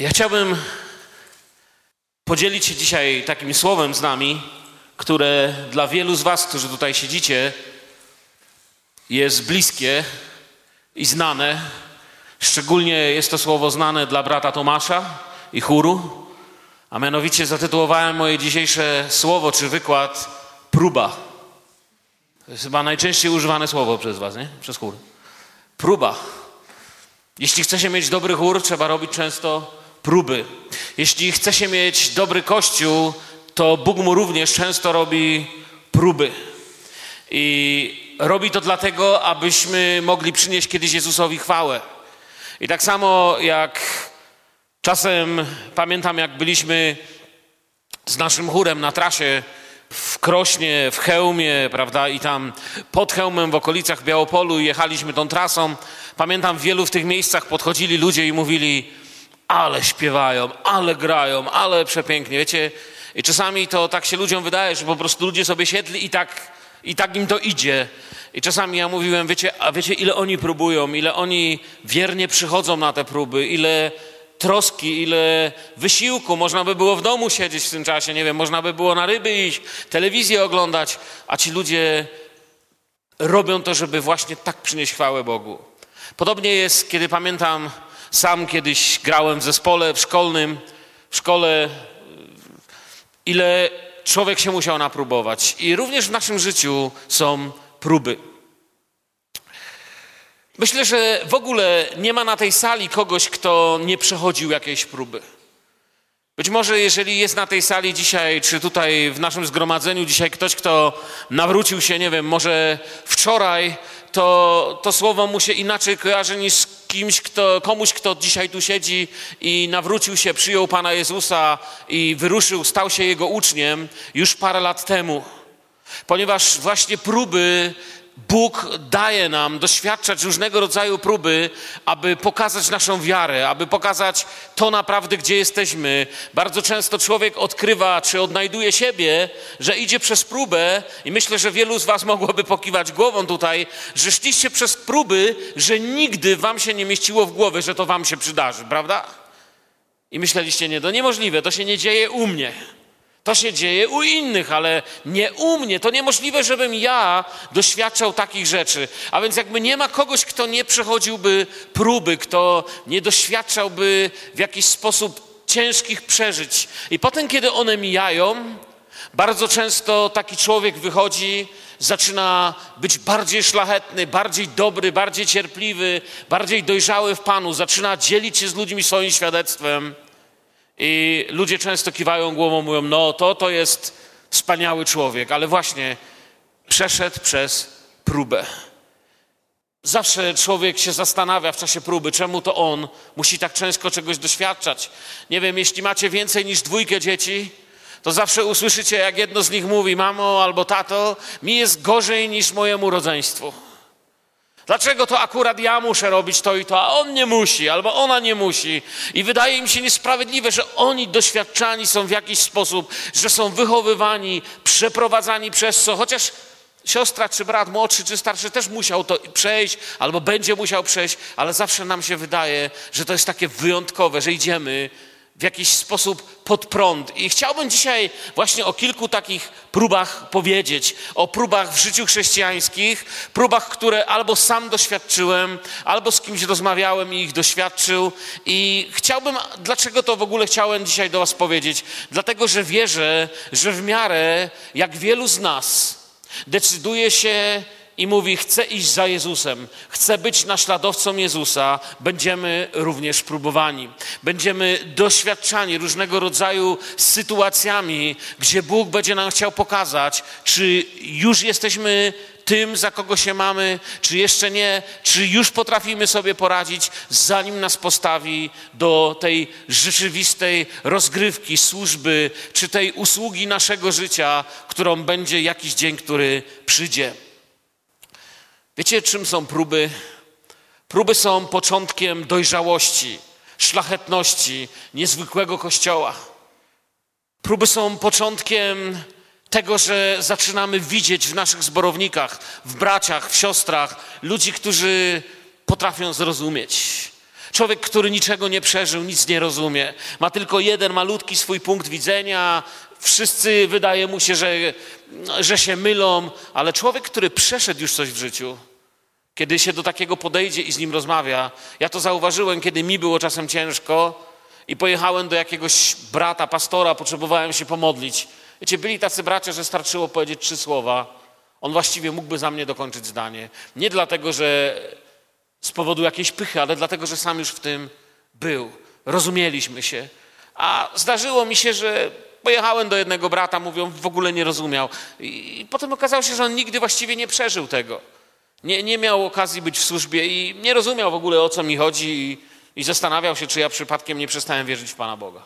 Ja chciałbym podzielić się dzisiaj takim słowem z nami, które dla wielu z Was, którzy tutaj siedzicie, jest bliskie i znane. Szczególnie jest to słowo znane dla brata Tomasza i chóru, a mianowicie zatytułowałem moje dzisiejsze słowo czy wykład próba. To jest chyba najczęściej używane słowo przez Was, nie? Przez chór. Próba. Jeśli chce się mieć dobry chór, trzeba robić często próby. Jeśli chce się mieć dobry kościół, to Bóg mu również często robi próby. I robi to dlatego, abyśmy mogli przynieść kiedyś Jezusowi chwałę. I tak samo jak czasem pamiętam, jak byliśmy z naszym chórem na trasie w Krośnie, w Chełmie, prawda, i tam pod Chełmem w okolicach Białopolu jechaliśmy tą trasą. Pamiętam, w wielu w tych miejscach podchodzili ludzie i mówili, ale śpiewają, ale grają, ale przepięknie, wiecie. I czasami to tak się ludziom wydaje, że po prostu ludzie sobie siedli i tak, i tak im to idzie. I czasami ja mówiłem, wiecie, a wiecie, ile oni próbują, ile oni wiernie przychodzą na te próby, ile troski, ile wysiłku. Można by było w domu siedzieć w tym czasie, nie wiem, można by było na ryby iść, telewizję oglądać, a ci ludzie robią to, żeby właśnie tak przynieść chwałę Bogu. Podobnie jest, kiedy pamiętam, sam kiedyś grałem w zespole w szkolnym, w szkole, ile człowiek się musiał napróbować. I również w naszym życiu są próby. Myślę, że w ogóle nie ma na tej sali kogoś, kto nie przechodził jakiejś próby. Być może, jeżeli jest na tej sali dzisiaj, czy tutaj w naszym zgromadzeniu dzisiaj ktoś, kto nawrócił się, nie wiem, może wczoraj, to, to słowo mu się inaczej kojarzy niż kimś, kto, komuś, kto dzisiaj tu siedzi i nawrócił się, przyjął Pana Jezusa i wyruszył, stał się Jego uczniem już parę lat temu. Ponieważ właśnie próby Bóg daje nam doświadczać różnego rodzaju próby, aby pokazać naszą wiarę, aby pokazać to naprawdę, gdzie jesteśmy. Bardzo często człowiek odkrywa, czy odnajduje siebie, że idzie przez próbę, i myślę, że wielu z Was mogłoby pokiwać głową tutaj, że szliście przez próby, że nigdy Wam się nie mieściło w głowie, że to Wam się przydarzy, prawda? I myśleliście, nie, to niemożliwe, to się nie dzieje u mnie. To się dzieje u innych, ale nie u mnie. To niemożliwe, żebym ja doświadczał takich rzeczy. A więc jakby nie ma kogoś, kto nie przechodziłby próby, kto nie doświadczałby w jakiś sposób ciężkich przeżyć. I potem, kiedy one mijają, bardzo często taki człowiek wychodzi, zaczyna być bardziej szlachetny, bardziej dobry, bardziej cierpliwy, bardziej dojrzały w Panu, zaczyna dzielić się z ludźmi swoim świadectwem. I ludzie często kiwają głową, mówią: No, to to jest wspaniały człowiek, ale właśnie przeszedł przez próbę. Zawsze człowiek się zastanawia w czasie próby, czemu to on musi tak często czegoś doświadczać. Nie wiem, jeśli macie więcej niż dwójkę dzieci, to zawsze usłyszycie, jak jedno z nich mówi: Mamo albo tato, mi jest gorzej niż mojemu rodzeństwu. Dlaczego to akurat ja muszę robić to i to, a on nie musi, albo ona nie musi? I wydaje mi się niesprawiedliwe, że oni doświadczani są w jakiś sposób, że są wychowywani, przeprowadzani przez co, chociaż siostra czy brat młodszy czy starszy też musiał to przejść, albo będzie musiał przejść, ale zawsze nam się wydaje, że to jest takie wyjątkowe, że idziemy w jakiś sposób pod prąd. I chciałbym dzisiaj właśnie o kilku takich próbach powiedzieć. O próbach w życiu chrześcijańskich, próbach, które albo sam doświadczyłem, albo z kimś rozmawiałem i ich doświadczył. I chciałbym, dlaczego to w ogóle chciałem dzisiaj do Was powiedzieć? Dlatego, że wierzę, że w miarę jak wielu z nas decyduje się i mówi: Chcę iść za Jezusem, chcę być naśladowcą Jezusa, będziemy również próbowani. Będziemy doświadczani różnego rodzaju sytuacjami, gdzie Bóg będzie nam chciał pokazać, czy już jesteśmy tym, za kogo się mamy, czy jeszcze nie, czy już potrafimy sobie poradzić, zanim nas postawi do tej rzeczywistej rozgrywki, służby, czy tej usługi naszego życia, którą będzie jakiś dzień, który przyjdzie. Wiecie, czym są próby? Próby są początkiem dojrzałości, szlachetności, niezwykłego kościoła. Próby są początkiem tego, że zaczynamy widzieć w naszych zborownikach, w braciach, w siostrach ludzi, którzy potrafią zrozumieć. Człowiek, który niczego nie przeżył, nic nie rozumie, ma tylko jeden malutki swój punkt widzenia, wszyscy wydaje mu się, że, że się mylą, ale człowiek, który przeszedł już coś w życiu, kiedy się do takiego podejdzie i z nim rozmawia, ja to zauważyłem, kiedy mi było czasem ciężko i pojechałem do jakiegoś brata, pastora, potrzebowałem się pomodlić. Wiecie, byli tacy bracia, że starczyło powiedzieć trzy słowa. On właściwie mógłby za mnie dokończyć zdanie. Nie dlatego, że z powodu jakiejś pychy, ale dlatego, że sam już w tym był. Rozumieliśmy się. A zdarzyło mi się, że pojechałem do jednego brata, mówią, w ogóle nie rozumiał. I potem okazało się, że on nigdy właściwie nie przeżył tego. Nie, nie miał okazji być w służbie i nie rozumiał w ogóle o co mi chodzi i, i zastanawiał się, czy ja przypadkiem nie przestałem wierzyć w Pana Boga.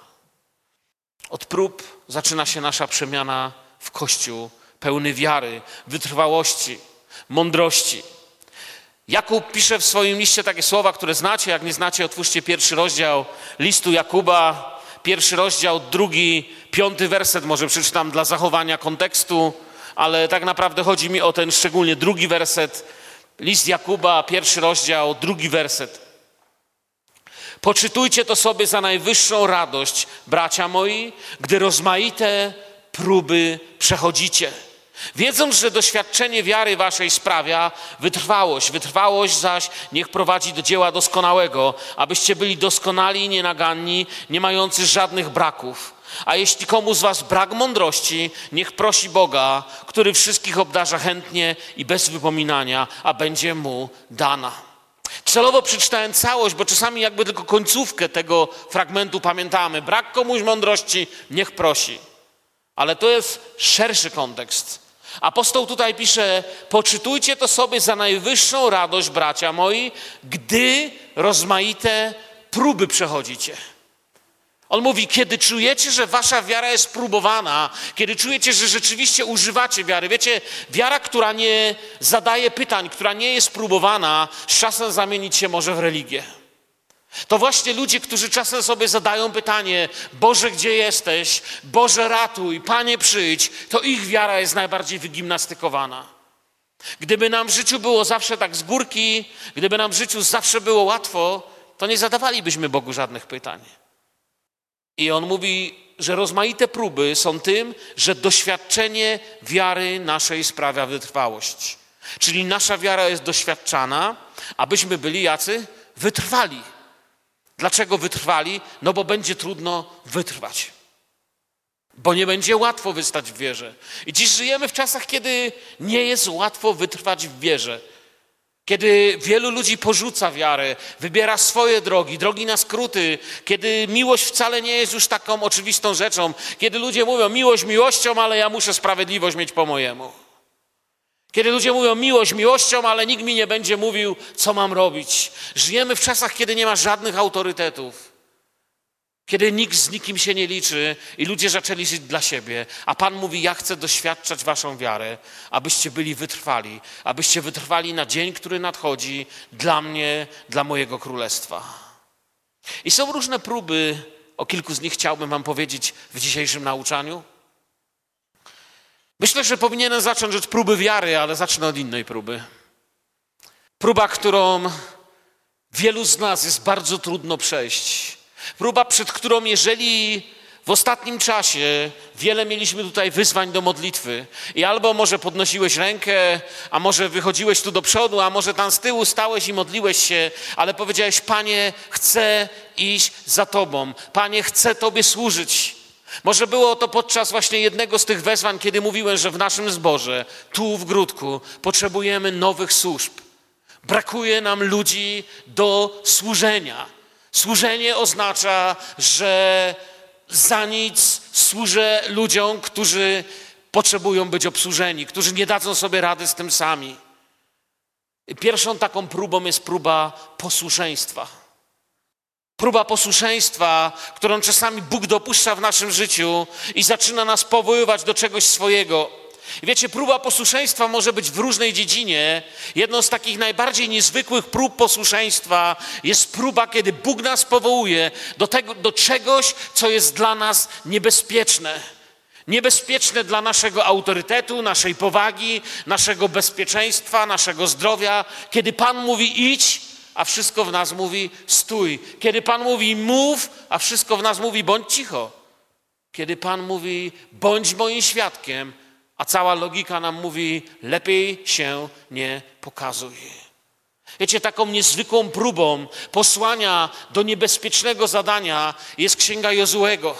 Od prób zaczyna się nasza przemiana w Kościół, pełny wiary, wytrwałości, mądrości. Jakub pisze w swoim liście takie słowa, które znacie. Jak nie znacie, otwórzcie pierwszy rozdział listu Jakuba, pierwszy rozdział, drugi, piąty werset. Może przeczytam dla zachowania kontekstu, ale tak naprawdę chodzi mi o ten szczególnie drugi werset. List Jakuba, pierwszy rozdział, drugi werset. Poczytujcie to sobie za najwyższą radość, bracia moi, gdy rozmaite próby przechodzicie. Wiedząc, że doświadczenie wiary waszej sprawia wytrwałość, wytrwałość zaś niech prowadzi do dzieła doskonałego, abyście byli doskonali i nienaganni, nie mający żadnych braków. A jeśli komu z was brak mądrości, niech prosi Boga, który wszystkich obdarza chętnie i bez wypominania, a będzie mu dana. Celowo przeczytałem całość, bo czasami jakby tylko końcówkę tego fragmentu pamiętamy. Brak komuś mądrości, niech prosi. Ale to jest szerszy kontekst. Apostoł tutaj pisze: Poczytujcie to sobie za najwyższą radość, bracia moi, gdy rozmaite próby przechodzicie. On mówi, kiedy czujecie, że wasza wiara jest próbowana, kiedy czujecie, że rzeczywiście używacie wiary, wiecie, wiara, która nie zadaje pytań, która nie jest próbowana, z czasem zamienić się może w religię. To właśnie ludzie, którzy czasem sobie zadają pytanie: Boże, gdzie jesteś? Boże, ratuj, Panie, przyjdź, to ich wiara jest najbardziej wygimnastykowana. Gdyby nam w życiu było zawsze tak z górki, gdyby nam w życiu zawsze było łatwo, to nie zadawalibyśmy Bogu żadnych pytań. I on mówi, że rozmaite próby są tym, że doświadczenie wiary naszej sprawia wytrwałość. Czyli nasza wiara jest doświadczana, abyśmy byli jacy? Wytrwali. Dlaczego wytrwali? No bo będzie trudno wytrwać. Bo nie będzie łatwo wystać w wierze. I dziś żyjemy w czasach, kiedy nie jest łatwo wytrwać w wierze. Kiedy wielu ludzi porzuca wiarę, wybiera swoje drogi, drogi na skróty, kiedy miłość wcale nie jest już taką oczywistą rzeczą, kiedy ludzie mówią miłość miłością, ale ja muszę sprawiedliwość mieć po mojemu. Kiedy ludzie mówią miłość miłością, ale nikt mi nie będzie mówił, co mam robić. Żyjemy w czasach, kiedy nie ma żadnych autorytetów. Kiedy nikt z nikim się nie liczy i ludzie zaczęli żyć dla siebie, a Pan mówi: Ja chcę doświadczać Waszą wiarę, abyście byli wytrwali, abyście wytrwali na dzień, który nadchodzi dla mnie, dla mojego królestwa. I są różne próby, o kilku z nich chciałbym Wam powiedzieć w dzisiejszym nauczaniu. Myślę, że powinienem zacząć od próby wiary, ale zacznę od innej próby. Próba, którą wielu z nas jest bardzo trudno przejść. Próba, przed którą, jeżeli w ostatnim czasie wiele mieliśmy tutaj wyzwań do modlitwy i albo może podnosiłeś rękę, a może wychodziłeś tu do przodu, a może tam z tyłu stałeś i modliłeś się, ale powiedziałeś: Panie, chcę iść za Tobą, Panie, chcę Tobie służyć. Może było to podczas właśnie jednego z tych wezwań, kiedy mówiłem, że w naszym zborze, tu w Grudku, potrzebujemy nowych służb. Brakuje nam ludzi do służenia. Służenie oznacza, że za nic służę ludziom, którzy potrzebują być obsłużeni, którzy nie dadzą sobie rady z tym sami. Pierwszą taką próbą jest próba posłuszeństwa. Próba posłuszeństwa, którą czasami Bóg dopuszcza w naszym życiu i zaczyna nas powoływać do czegoś swojego. I wiecie, próba posłuszeństwa może być w różnej dziedzinie. Jedną z takich najbardziej niezwykłych prób posłuszeństwa jest próba, kiedy Bóg nas powołuje do, tego, do czegoś, co jest dla nas niebezpieczne. Niebezpieczne dla naszego autorytetu, naszej powagi, naszego bezpieczeństwa, naszego zdrowia. Kiedy Pan mówi idź, a wszystko w nas mówi stój. Kiedy Pan mówi mów, a wszystko w nas mówi bądź cicho. Kiedy Pan mówi bądź moim świadkiem, a cała logika nam mówi lepiej się nie pokazuj. Wiecie, taką niezwykłą próbą posłania do niebezpiecznego zadania jest Księga Jozuego.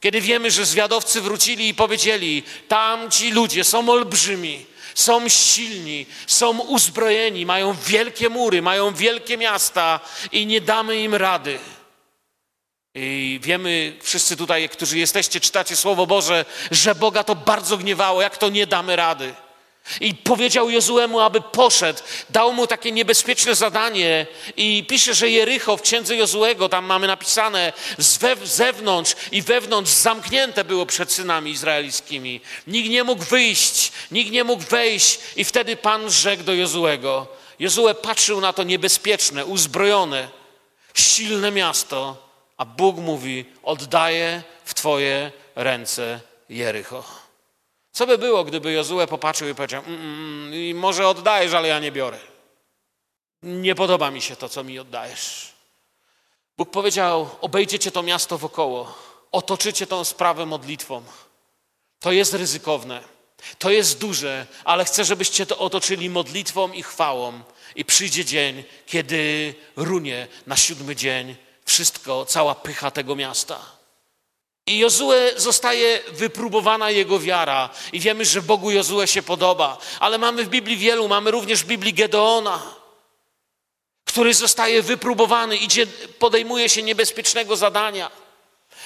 Kiedy wiemy, że zwiadowcy wrócili i powiedzieli, tam ci ludzie są olbrzymi, są silni, są uzbrojeni, mają wielkie mury, mają wielkie miasta i nie damy im rady. I wiemy, wszyscy tutaj, którzy jesteście, czytacie Słowo Boże, że Boga to bardzo gniewało, jak to nie damy rady. I powiedział Jozuemu, aby poszedł. Dał mu takie niebezpieczne zadanie i pisze, że Jericho w księdze Jozuego, tam mamy napisane, z zewnątrz i wewnątrz zamknięte było przed synami izraelickimi. Nikt nie mógł wyjść, nikt nie mógł wejść i wtedy Pan rzekł do Jozuego. Jozue patrzył na to niebezpieczne, uzbrojone, silne miasto, a Bóg mówi, oddaję w Twoje ręce Jericho. Co by było, gdyby Jozue popatrzył i powiedział, mm, mm, mm może oddajesz, ale ja nie biorę. Nie podoba mi się to, co mi oddajesz. Bóg powiedział, obejdziecie to miasto wokoło, otoczycie tą sprawę modlitwą. To jest ryzykowne, to jest duże, ale chcę, żebyście to otoczyli modlitwą i chwałą. I przyjdzie dzień, kiedy runie na siódmy dzień wszystko, cała pycha tego miasta. I Jozue zostaje wypróbowana jego wiara i wiemy, że Bogu Jozue się podoba. Ale mamy w Biblii wielu, mamy również w Biblii Gedeona, który zostaje wypróbowany, idzie, podejmuje się niebezpiecznego zadania.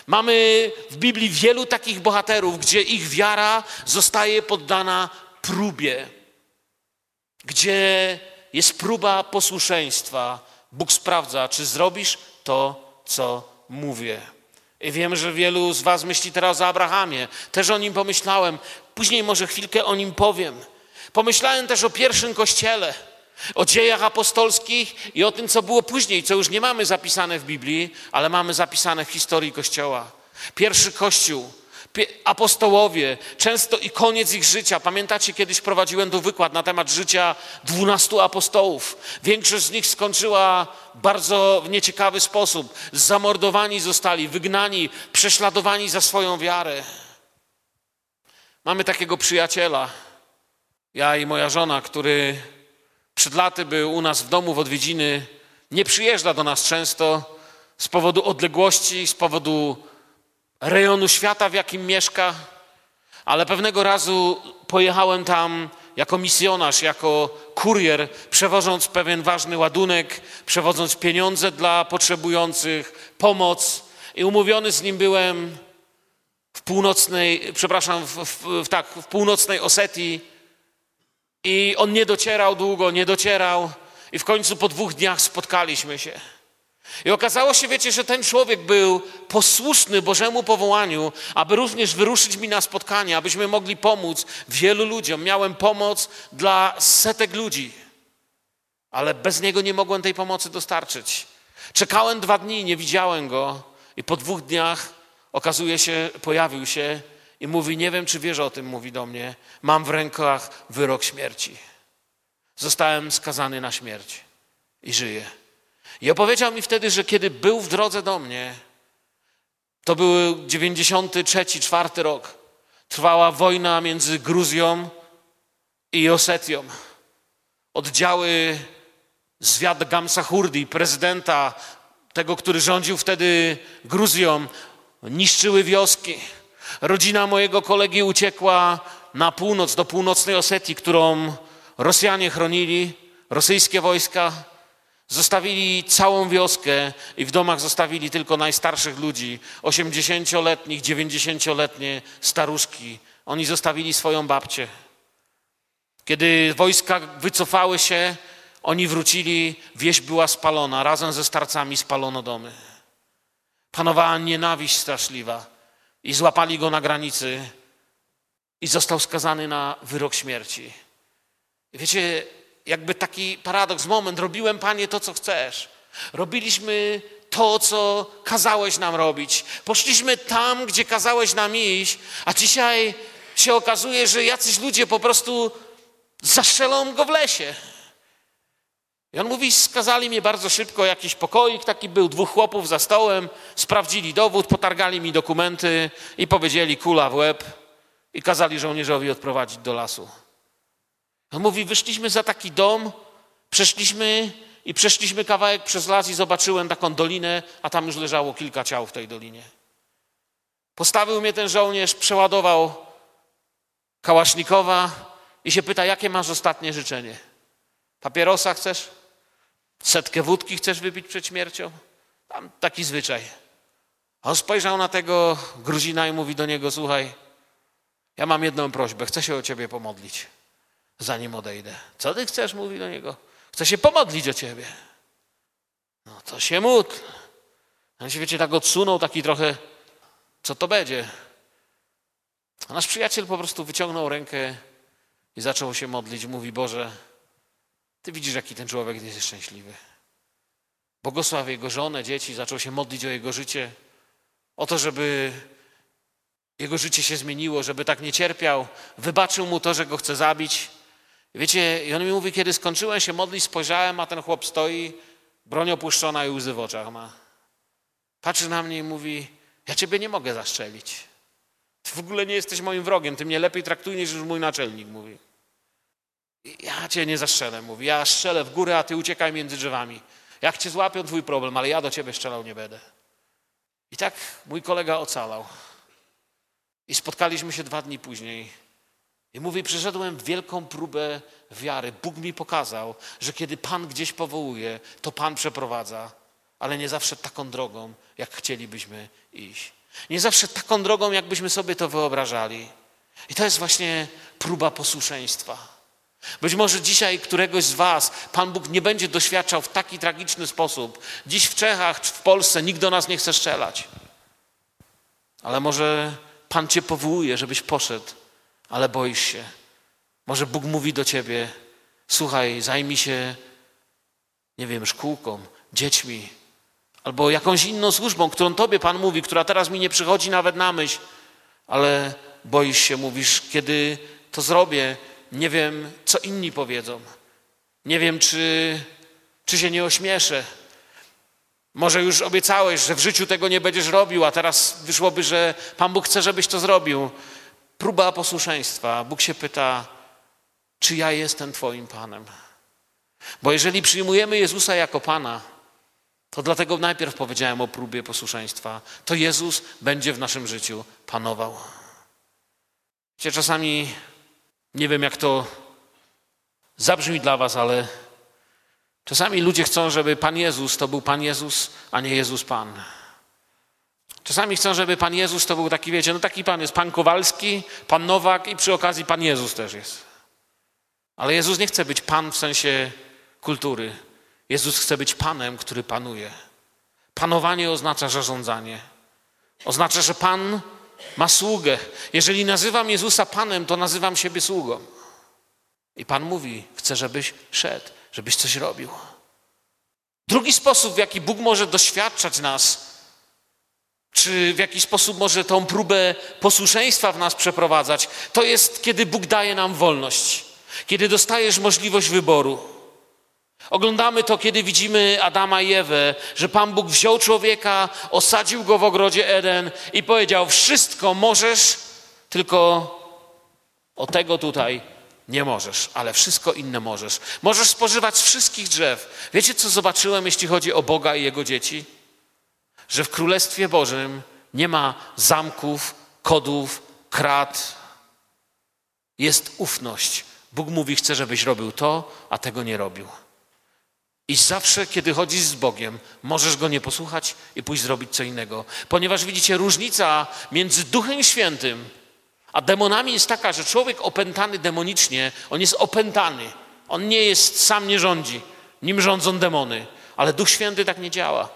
Mamy w Biblii wielu takich bohaterów, gdzie ich wiara zostaje poddana próbie, gdzie jest próba posłuszeństwa. Bóg sprawdza, czy zrobisz to, co mówię. I wiem, że wielu z Was myśli teraz o Abrahamie. Też o nim pomyślałem. Później może chwilkę o nim powiem. Pomyślałem też o pierwszym kościele, o dziejach apostolskich i o tym, co było później, co już nie mamy zapisane w Biblii, ale mamy zapisane w historii Kościoła. Pierwszy Kościół apostołowie, często i koniec ich życia. Pamiętacie, kiedyś prowadziłem tu wykład na temat życia dwunastu apostołów. Większość z nich skończyła bardzo w nieciekawy sposób. Zamordowani zostali, wygnani, prześladowani za swoją wiarę. Mamy takiego przyjaciela, ja i moja żona, który przed laty był u nas w domu w odwiedziny. Nie przyjeżdża do nas często z powodu odległości, z powodu rejonu świata, w jakim mieszka, ale pewnego razu pojechałem tam jako misjonarz, jako kurier, przewożąc pewien ważny ładunek, przewodząc pieniądze dla potrzebujących, pomoc. I umówiony z nim byłem w północnej, przepraszam, w, w, tak, w północnej Osetii. I on nie docierał długo, nie docierał. I w końcu po dwóch dniach spotkaliśmy się. I okazało się, wiecie, że ten człowiek był posłuszny Bożemu powołaniu, aby również wyruszyć mi na spotkanie, abyśmy mogli pomóc wielu ludziom. Miałem pomoc dla setek ludzi, ale bez niego nie mogłem tej pomocy dostarczyć. Czekałem dwa dni, nie widziałem go, i po dwóch dniach okazuje się, pojawił się i mówi: Nie wiem, czy wiesz o tym, mówi do mnie. Mam w rękach wyrok śmierci. Zostałem skazany na śmierć i żyję. I opowiedział mi wtedy, że kiedy był w drodze do mnie, to był 93, 4 rok. Trwała wojna między Gruzją i Osetią. Oddziały zwiad Gamsachurdi, prezydenta, tego, który rządził wtedy Gruzją, niszczyły wioski. Rodzina mojego kolegi uciekła na północ, do północnej Osetii, którą Rosjanie chronili, rosyjskie wojska. Zostawili całą wioskę i w domach zostawili tylko najstarszych ludzi, 80-letnich, 90-letnie staruszki. Oni zostawili swoją babcię. Kiedy wojska wycofały się, oni wrócili, wieś była spalona, razem ze starcami spalono domy. Panowała nienawiść straszliwa i złapali go na granicy i został skazany na wyrok śmierci. Wiecie, jakby taki paradoks, moment, robiłem Panie to, co chcesz. Robiliśmy to, co kazałeś nam robić. Poszliśmy tam, gdzie kazałeś nam iść, a dzisiaj się okazuje, że jacyś ludzie po prostu zastrzelą go w lesie. I on mówi, skazali mnie bardzo szybko, jakiś pokoik taki był, dwóch chłopów za stołem, sprawdzili dowód, potargali mi dokumenty i powiedzieli kula w łeb i kazali żołnierzowi odprowadzić do lasu. On mówi, wyszliśmy za taki dom, przeszliśmy i przeszliśmy kawałek przez las i zobaczyłem taką dolinę, a tam już leżało kilka ciał w tej dolinie. Postawił mnie ten żołnierz, przeładował kałasznikowa i się pyta, jakie masz ostatnie życzenie? Papierosa chcesz? Setkę wódki chcesz wypić przed śmiercią? Tam taki zwyczaj. A on spojrzał na tego Gruzina i mówi do niego, słuchaj, ja mam jedną prośbę, chcę się o ciebie pomodlić, zanim odejdę. Co ty chcesz? Mówi do niego. Chcę się pomodlić o ciebie. No to się módl. On się, wiecie, tak odsunął, taki trochę, co to będzie? A nasz przyjaciel po prostu wyciągnął rękę i zaczął się modlić. Mówi, Boże, Ty widzisz, jaki ten człowiek jest szczęśliwy. Błogosław jego żonę, dzieci, zaczął się modlić o jego życie, o to, żeby jego życie się zmieniło, żeby tak nie cierpiał. Wybaczył mu to, że go chce zabić. Wiecie, i on mi mówi, kiedy skończyłem się modlić, spojrzałem, a ten chłop stoi, broń opuszczona i łzy w oczach ma. Patrzy na mnie i mówi, ja ciebie nie mogę zastrzelić. Ty w ogóle nie jesteś moim wrogiem, ty mnie lepiej traktujesz niż mój naczelnik, mówi. Ja cię nie zastrzelę, mówi, ja strzelę w górę, a ty uciekaj między drzewami. Jak cię złapią, twój problem, ale ja do ciebie strzelał nie będę. I tak mój kolega ocalał. I spotkaliśmy się dwa dni później. I mówi, przeszedłem wielką próbę wiary. Bóg mi pokazał, że kiedy Pan gdzieś powołuje, to Pan przeprowadza, ale nie zawsze taką drogą, jak chcielibyśmy iść. Nie zawsze taką drogą, jakbyśmy sobie to wyobrażali. I to jest właśnie próba posłuszeństwa. Być może dzisiaj któregoś z Was Pan Bóg nie będzie doświadczał w taki tragiczny sposób. Dziś w Czechach czy w Polsce nikt do nas nie chce strzelać. Ale może Pan Cię powołuje, żebyś poszedł, ale boisz się. Może Bóg mówi do Ciebie: Słuchaj, zajmij się, nie wiem, szkółką, dziećmi, albo jakąś inną służbą, którą Tobie Pan mówi, która teraz mi nie przychodzi nawet na myśl, ale boisz się, mówisz, kiedy to zrobię, nie wiem, co inni powiedzą. Nie wiem, czy, czy się nie ośmieszę. Może już obiecałeś, że w życiu tego nie będziesz robił, a teraz wyszłoby, że Pan Bóg chce, żebyś to zrobił. Próba posłuszeństwa. Bóg się pyta, czy ja jestem Twoim Panem? Bo jeżeli przyjmujemy Jezusa jako Pana, to dlatego najpierw powiedziałem o próbie posłuszeństwa. To Jezus będzie w naszym życiu panował. Wiecie, czasami nie wiem, jak to zabrzmi dla Was, ale czasami ludzie chcą, żeby Pan Jezus to był Pan Jezus, a nie Jezus Pan. Czasami chcą, żeby Pan Jezus to był taki, wiecie, no taki Pan jest Pan Kowalski, Pan Nowak i przy okazji Pan Jezus też jest. Ale Jezus nie chce być Pan w sensie kultury. Jezus chce być Panem, który panuje. Panowanie oznacza zarządzanie. Oznacza, że Pan ma sługę. Jeżeli nazywam Jezusa Panem, to nazywam siebie sługą. I Pan mówi: Chcę, żebyś szedł, żebyś coś robił. Drugi sposób, w jaki Bóg może doświadczać nas, czy w jaki sposób może tą próbę posłuszeństwa w nas przeprowadzać, to jest, kiedy Bóg daje nam wolność, kiedy dostajesz możliwość wyboru. Oglądamy to, kiedy widzimy Adama i Ewę, że Pan Bóg wziął człowieka, osadził go w ogrodzie Eden i powiedział: Wszystko możesz, tylko o tego tutaj nie możesz, ale wszystko inne możesz. Możesz spożywać wszystkich drzew. Wiecie, co zobaczyłem, jeśli chodzi o Boga i jego dzieci? Że w Królestwie Bożym nie ma zamków, kodów, krat. Jest ufność. Bóg mówi: Chcę, żebyś robił to, a tego nie robił. I zawsze, kiedy chodzisz z Bogiem, możesz Go nie posłuchać i pójść zrobić co innego. Ponieważ widzicie, różnica między Duchem Świętym a demonami jest taka, że człowiek opętany demonicznie, on jest opętany. On nie jest, sam nie rządzi. Nim rządzą demony. Ale Duch Święty tak nie działa.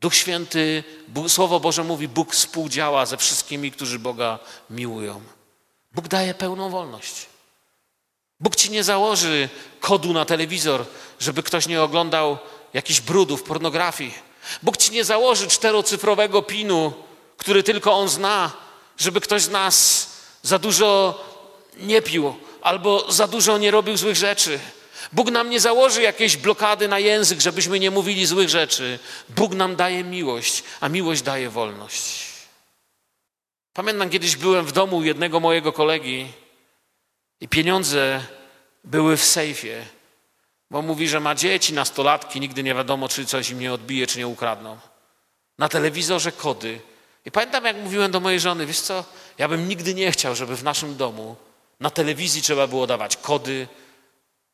Duch Święty, Słowo Boże mówi, Bóg współdziała ze wszystkimi, którzy Boga miłują. Bóg daje pełną wolność. Bóg ci nie założy kodu na telewizor, żeby ktoś nie oglądał jakichś brudów, pornografii. Bóg ci nie założy czterocyfrowego pinu, który tylko on zna, żeby ktoś z nas za dużo nie pił albo za dużo nie robił złych rzeczy. Bóg nam nie założy jakiejś blokady na język, żebyśmy nie mówili złych rzeczy. Bóg nam daje miłość, a miłość daje wolność. Pamiętam, kiedyś byłem w domu jednego mojego kolegi i pieniądze były w sejfie, bo mówi, że ma dzieci, nastolatki, nigdy nie wiadomo, czy coś im nie odbije, czy nie ukradną. Na telewizorze kody. I pamiętam, jak mówiłem do mojej żony, wiesz co, ja bym nigdy nie chciał, żeby w naszym domu na telewizji trzeba było dawać kody,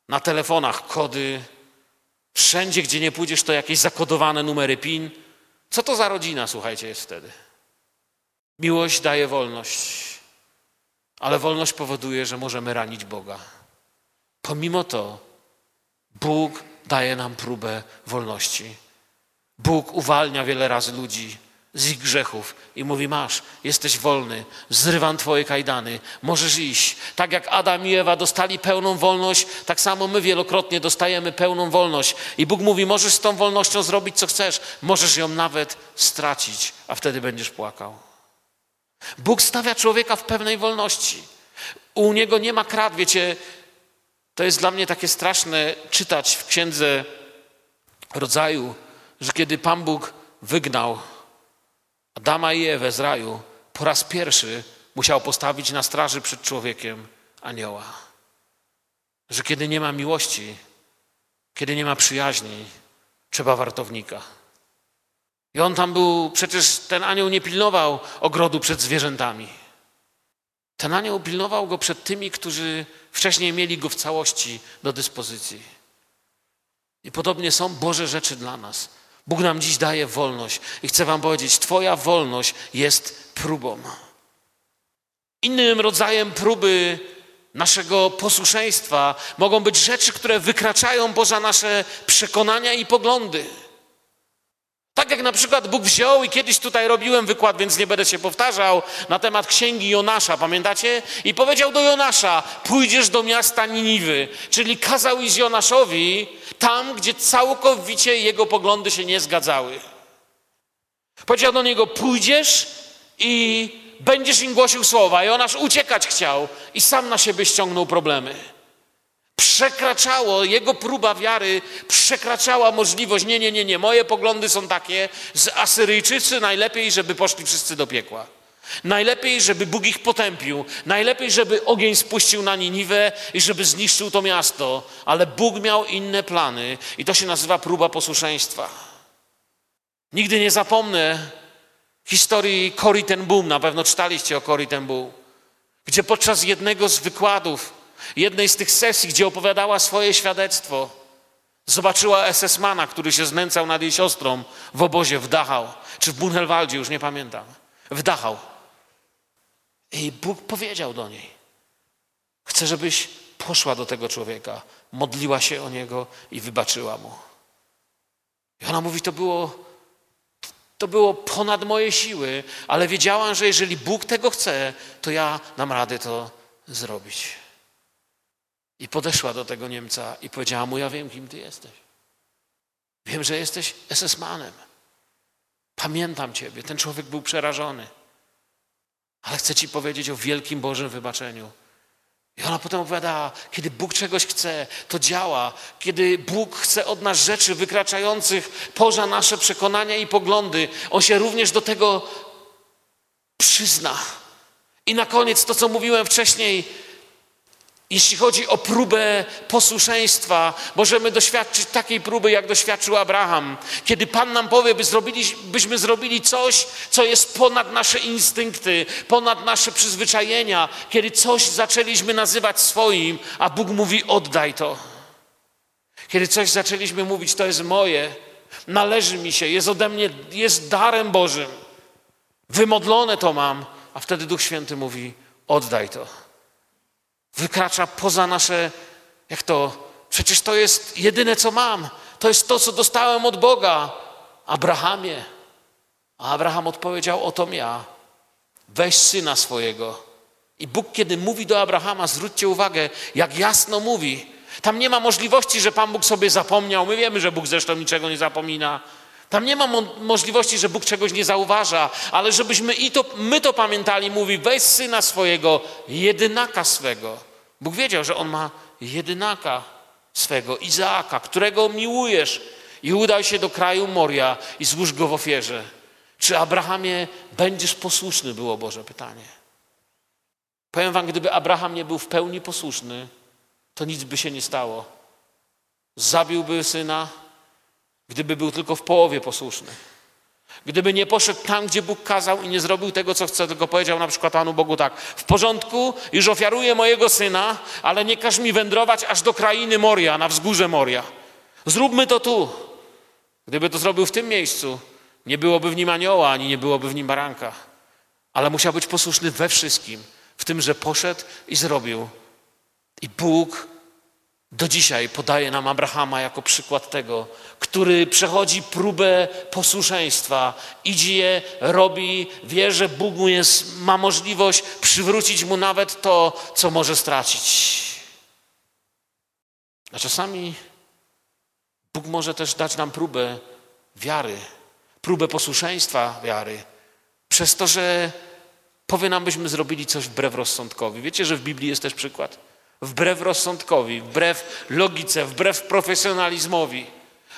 na telefonach kody, wszędzie, gdzie nie pójdziesz, to jakieś zakodowane numery PIN. Co to za rodzina, słuchajcie, jest wtedy? Miłość daje wolność, ale wolność powoduje, że możemy ranić Boga. Pomimo to Bóg daje nam próbę wolności. Bóg uwalnia wiele razy ludzi z ich grzechów i mówi: Masz, jesteś wolny, zrywam Twoje kajdany, możesz iść. Tak jak Adam i Ewa dostali pełną wolność, tak samo my wielokrotnie dostajemy pełną wolność. I Bóg mówi: Możesz z tą wolnością zrobić co chcesz, możesz ją nawet stracić, a wtedy będziesz płakał. Bóg stawia człowieka w pewnej wolności. U niego nie ma krat, wiecie. To jest dla mnie takie straszne czytać w księdze rodzaju, że kiedy Pan Bóg wygnał Adama i Ewę z raju, po raz pierwszy musiał postawić na straży przed człowiekiem anioła. Że kiedy nie ma miłości, kiedy nie ma przyjaźni, trzeba wartownika. I on tam był, przecież ten anioł nie pilnował ogrodu przed zwierzętami. Ten anioł pilnował go przed tymi, którzy wcześniej mieli go w całości do dyspozycji. I podobnie są Boże rzeczy dla nas. Bóg nam dziś daje wolność i chcę Wam powiedzieć, Twoja wolność jest próbą. Innym rodzajem próby naszego posłuszeństwa mogą być rzeczy, które wykraczają poza nasze przekonania i poglądy. Tak jak na przykład Bóg wziął i kiedyś tutaj robiłem wykład, więc nie będę się powtarzał, na temat księgi Jonasza, pamiętacie? I powiedział do Jonasza, pójdziesz do miasta Niniwy, czyli kazał iść Jonaszowi tam, gdzie całkowicie jego poglądy się nie zgadzały. Powiedział do niego, pójdziesz i będziesz im głosił słowa. Jonasz uciekać chciał i sam na siebie ściągnął problemy. Przekraczało, jego próba wiary przekraczała możliwość. Nie, nie, nie, nie. Moje poglądy są takie, że Asyryjczycy najlepiej, żeby poszli wszyscy do piekła. Najlepiej, żeby Bóg ich potępił. Najlepiej, żeby ogień spuścił na Niniwę i żeby zniszczył to miasto. Ale Bóg miał inne plany i to się nazywa próba posłuszeństwa. Nigdy nie zapomnę historii Cory ten Boom. Na pewno czytaliście o Cory ten Boom. Gdzie podczas jednego z wykładów jednej z tych sesji, gdzie opowiadała swoje świadectwo, zobaczyła SS-mana, który się znęcał nad jej siostrą w obozie w Dachau, czy w Bunhelwaldzie, już nie pamiętam, w Dachau. I Bóg powiedział do niej, chcę, żebyś poszła do tego człowieka, modliła się o niego i wybaczyła mu. I ona mówi, to było, to było ponad moje siły, ale wiedziałam, że jeżeli Bóg tego chce, to ja dam radę to zrobić. I podeszła do tego Niemca i powiedziała mu: Ja wiem, kim ty jesteś. Wiem, że jesteś SS-manem. Pamiętam ciebie. Ten człowiek był przerażony. Ale chcę ci powiedzieć o wielkim Bożym wybaczeniu. I ona potem opowiada, kiedy Bóg czegoś chce, to działa. Kiedy Bóg chce od nas rzeczy wykraczających poza nasze przekonania i poglądy, On się również do tego przyzna. I na koniec to, co mówiłem wcześniej, jeśli chodzi o próbę posłuszeństwa, możemy doświadczyć takiej próby, jak doświadczył Abraham. Kiedy Pan nam powie, by zrobili, byśmy zrobili coś, co jest ponad nasze instynkty, ponad nasze przyzwyczajenia, kiedy coś zaczęliśmy nazywać swoim, a Bóg mówi: oddaj to. Kiedy coś zaczęliśmy mówić, to jest moje, należy mi się, jest ode mnie, jest darem Bożym. Wymodlone to mam, a wtedy Duch Święty mówi: oddaj to wykracza poza nasze, jak to, przecież to jest jedyne, co mam. To jest to, co dostałem od Boga. Abrahamie. A Abraham odpowiedział, oto ja. Weź syna swojego. I Bóg, kiedy mówi do Abrahama, zwróćcie uwagę, jak jasno mówi. Tam nie ma możliwości, że Pan Bóg sobie zapomniał. My wiemy, że Bóg zresztą niczego nie zapomina. Tam nie ma mo możliwości, że Bóg czegoś nie zauważa, ale żebyśmy i to, my to pamiętali, mówi, weź syna swojego, jedynaka swego. Bóg wiedział, że on ma jedynaka. swego Izaaka, którego miłujesz i udaj się do kraju Moria i złóż go w ofierze. Czy Abrahamie będziesz posłuszny, było Boże pytanie. Powiem wam, gdyby Abraham nie był w pełni posłuszny, to nic by się nie stało. Zabiłby syna, gdyby był tylko w połowie posłuszny. Gdyby nie poszedł tam, gdzie Bóg kazał i nie zrobił tego, co chce, tylko powiedział na przykład Panu Bogu tak, w porządku, już ofiaruję mojego syna, ale nie każ mi wędrować aż do krainy Moria, na wzgórze Moria. Zróbmy to tu. Gdyby to zrobił w tym miejscu, nie byłoby w nim anioła, ani nie byłoby w nim baranka. Ale musiał być posłuszny we wszystkim, w tym, że poszedł i zrobił. I Bóg do dzisiaj podaje nam Abrahama jako przykład tego, który przechodzi próbę posłuszeństwa, idzie, robi, wie, że Bóg mu jest, ma możliwość przywrócić mu nawet to, co może stracić. A czasami Bóg może też dać nam próbę wiary, próbę posłuszeństwa wiary, przez to, że powie nam, byśmy zrobili coś wbrew rozsądkowi. Wiecie, że w Biblii jest też przykład? Wbrew rozsądkowi, wbrew logice, wbrew profesjonalizmowi.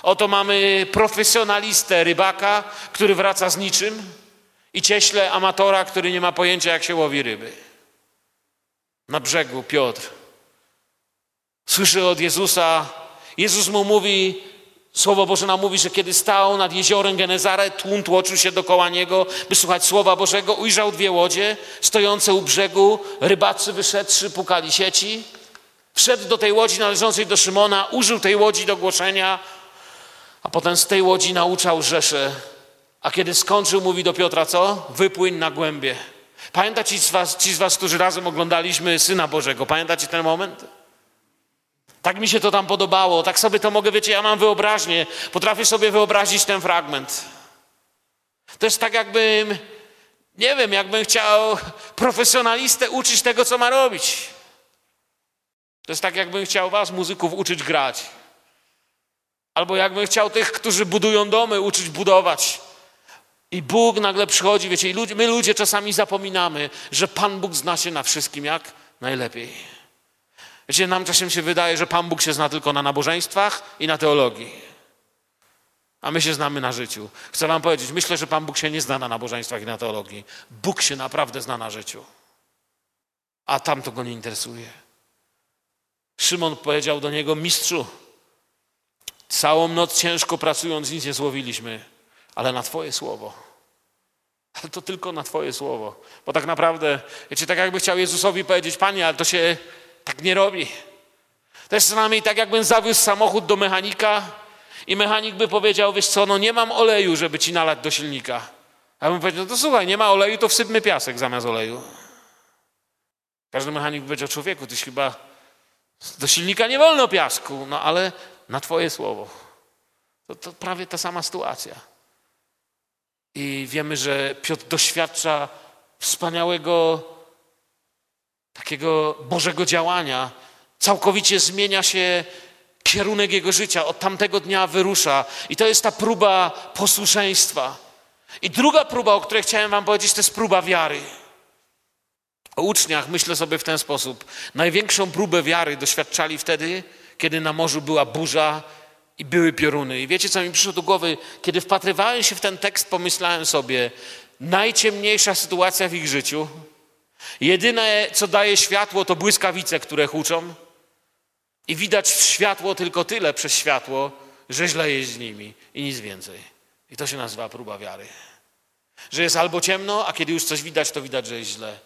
Oto mamy profesjonalistę rybaka, który wraca z niczym i cieśle amatora, który nie ma pojęcia, jak się łowi ryby. Na brzegu Piotr słyszy od Jezusa, Jezus mu mówi, Słowo Boże nam mówi, że kiedy stał nad jeziorem Genezaret, tłum tłoczył się dokoła niego, by słuchać Słowa Bożego. Ujrzał dwie łodzie stojące u brzegu. Rybacy wyszedłszy pukali sieci. Wszedł do tej łodzi należącej do Szymona, użył tej łodzi do głoszenia, a potem z tej łodzi nauczał Rzeszę. A kiedy skończył, mówi do Piotra, co? Wypłyń na głębie. Pamiętacie ci z was, ci z was którzy razem oglądaliśmy Syna Bożego, pamiętacie ten moment? Tak mi się to tam podobało, tak sobie to mogę, wiecie, ja mam wyobraźnię, potrafię sobie wyobrazić ten fragment. To jest tak, jakbym, nie wiem, jakbym chciał profesjonalistę uczyć tego, co ma robić. To jest tak, jakbym chciał was, muzyków, uczyć grać. Albo jakbym chciał tych, którzy budują domy, uczyć budować. I Bóg nagle przychodzi, wiecie, i ludzie, my ludzie czasami zapominamy, że Pan Bóg zna się na wszystkim jak najlepiej. Wiecie, nam czasem się wydaje, że Pan Bóg się zna tylko na nabożeństwach i na teologii. A my się znamy na życiu. Chcę Wam powiedzieć, myślę, że Pan Bóg się nie zna na nabożeństwach i na teologii. Bóg się naprawdę zna na życiu. A tam to go nie interesuje. Szymon powiedział do niego: Mistrzu, całą noc ciężko pracując nic nie złowiliśmy, ale na Twoje słowo. Ale to tylko na Twoje słowo. Bo tak naprawdę, wiecie, tak jakby chciał Jezusowi powiedzieć: Panie, ale to się tak nie robi. To jest przynajmniej tak, jakbym zawiózł samochód do mechanika i mechanik by powiedział, wiesz co, no nie mam oleju, żeby ci nalać do silnika. Ja bym powiedział, no to słuchaj, nie ma oleju, to wsypmy piasek zamiast oleju. Każdy mechanik by powiedział, człowieku, tyś chyba do silnika nie wolno piasku, no ale na twoje słowo. To, to prawie ta sama sytuacja. I wiemy, że Piotr doświadcza wspaniałego takiego Bożego działania, całkowicie zmienia się kierunek jego życia. Od tamtego dnia wyrusza. I to jest ta próba posłuszeństwa. I druga próba, o której chciałem Wam powiedzieć, to jest próba wiary. O uczniach myślę sobie w ten sposób. Największą próbę wiary doświadczali wtedy, kiedy na morzu była burza i były pioruny. I wiecie, co mi przyszło do głowy? Kiedy wpatrywałem się w ten tekst, pomyślałem sobie, najciemniejsza sytuacja w ich życiu Jedyne, co daje światło, to błyskawice, które huczą. I widać światło tylko tyle przez światło, że źle jest z nimi i nic więcej. I to się nazywa próba wiary. Że jest albo ciemno, a kiedy już coś widać, to widać, że jest źle.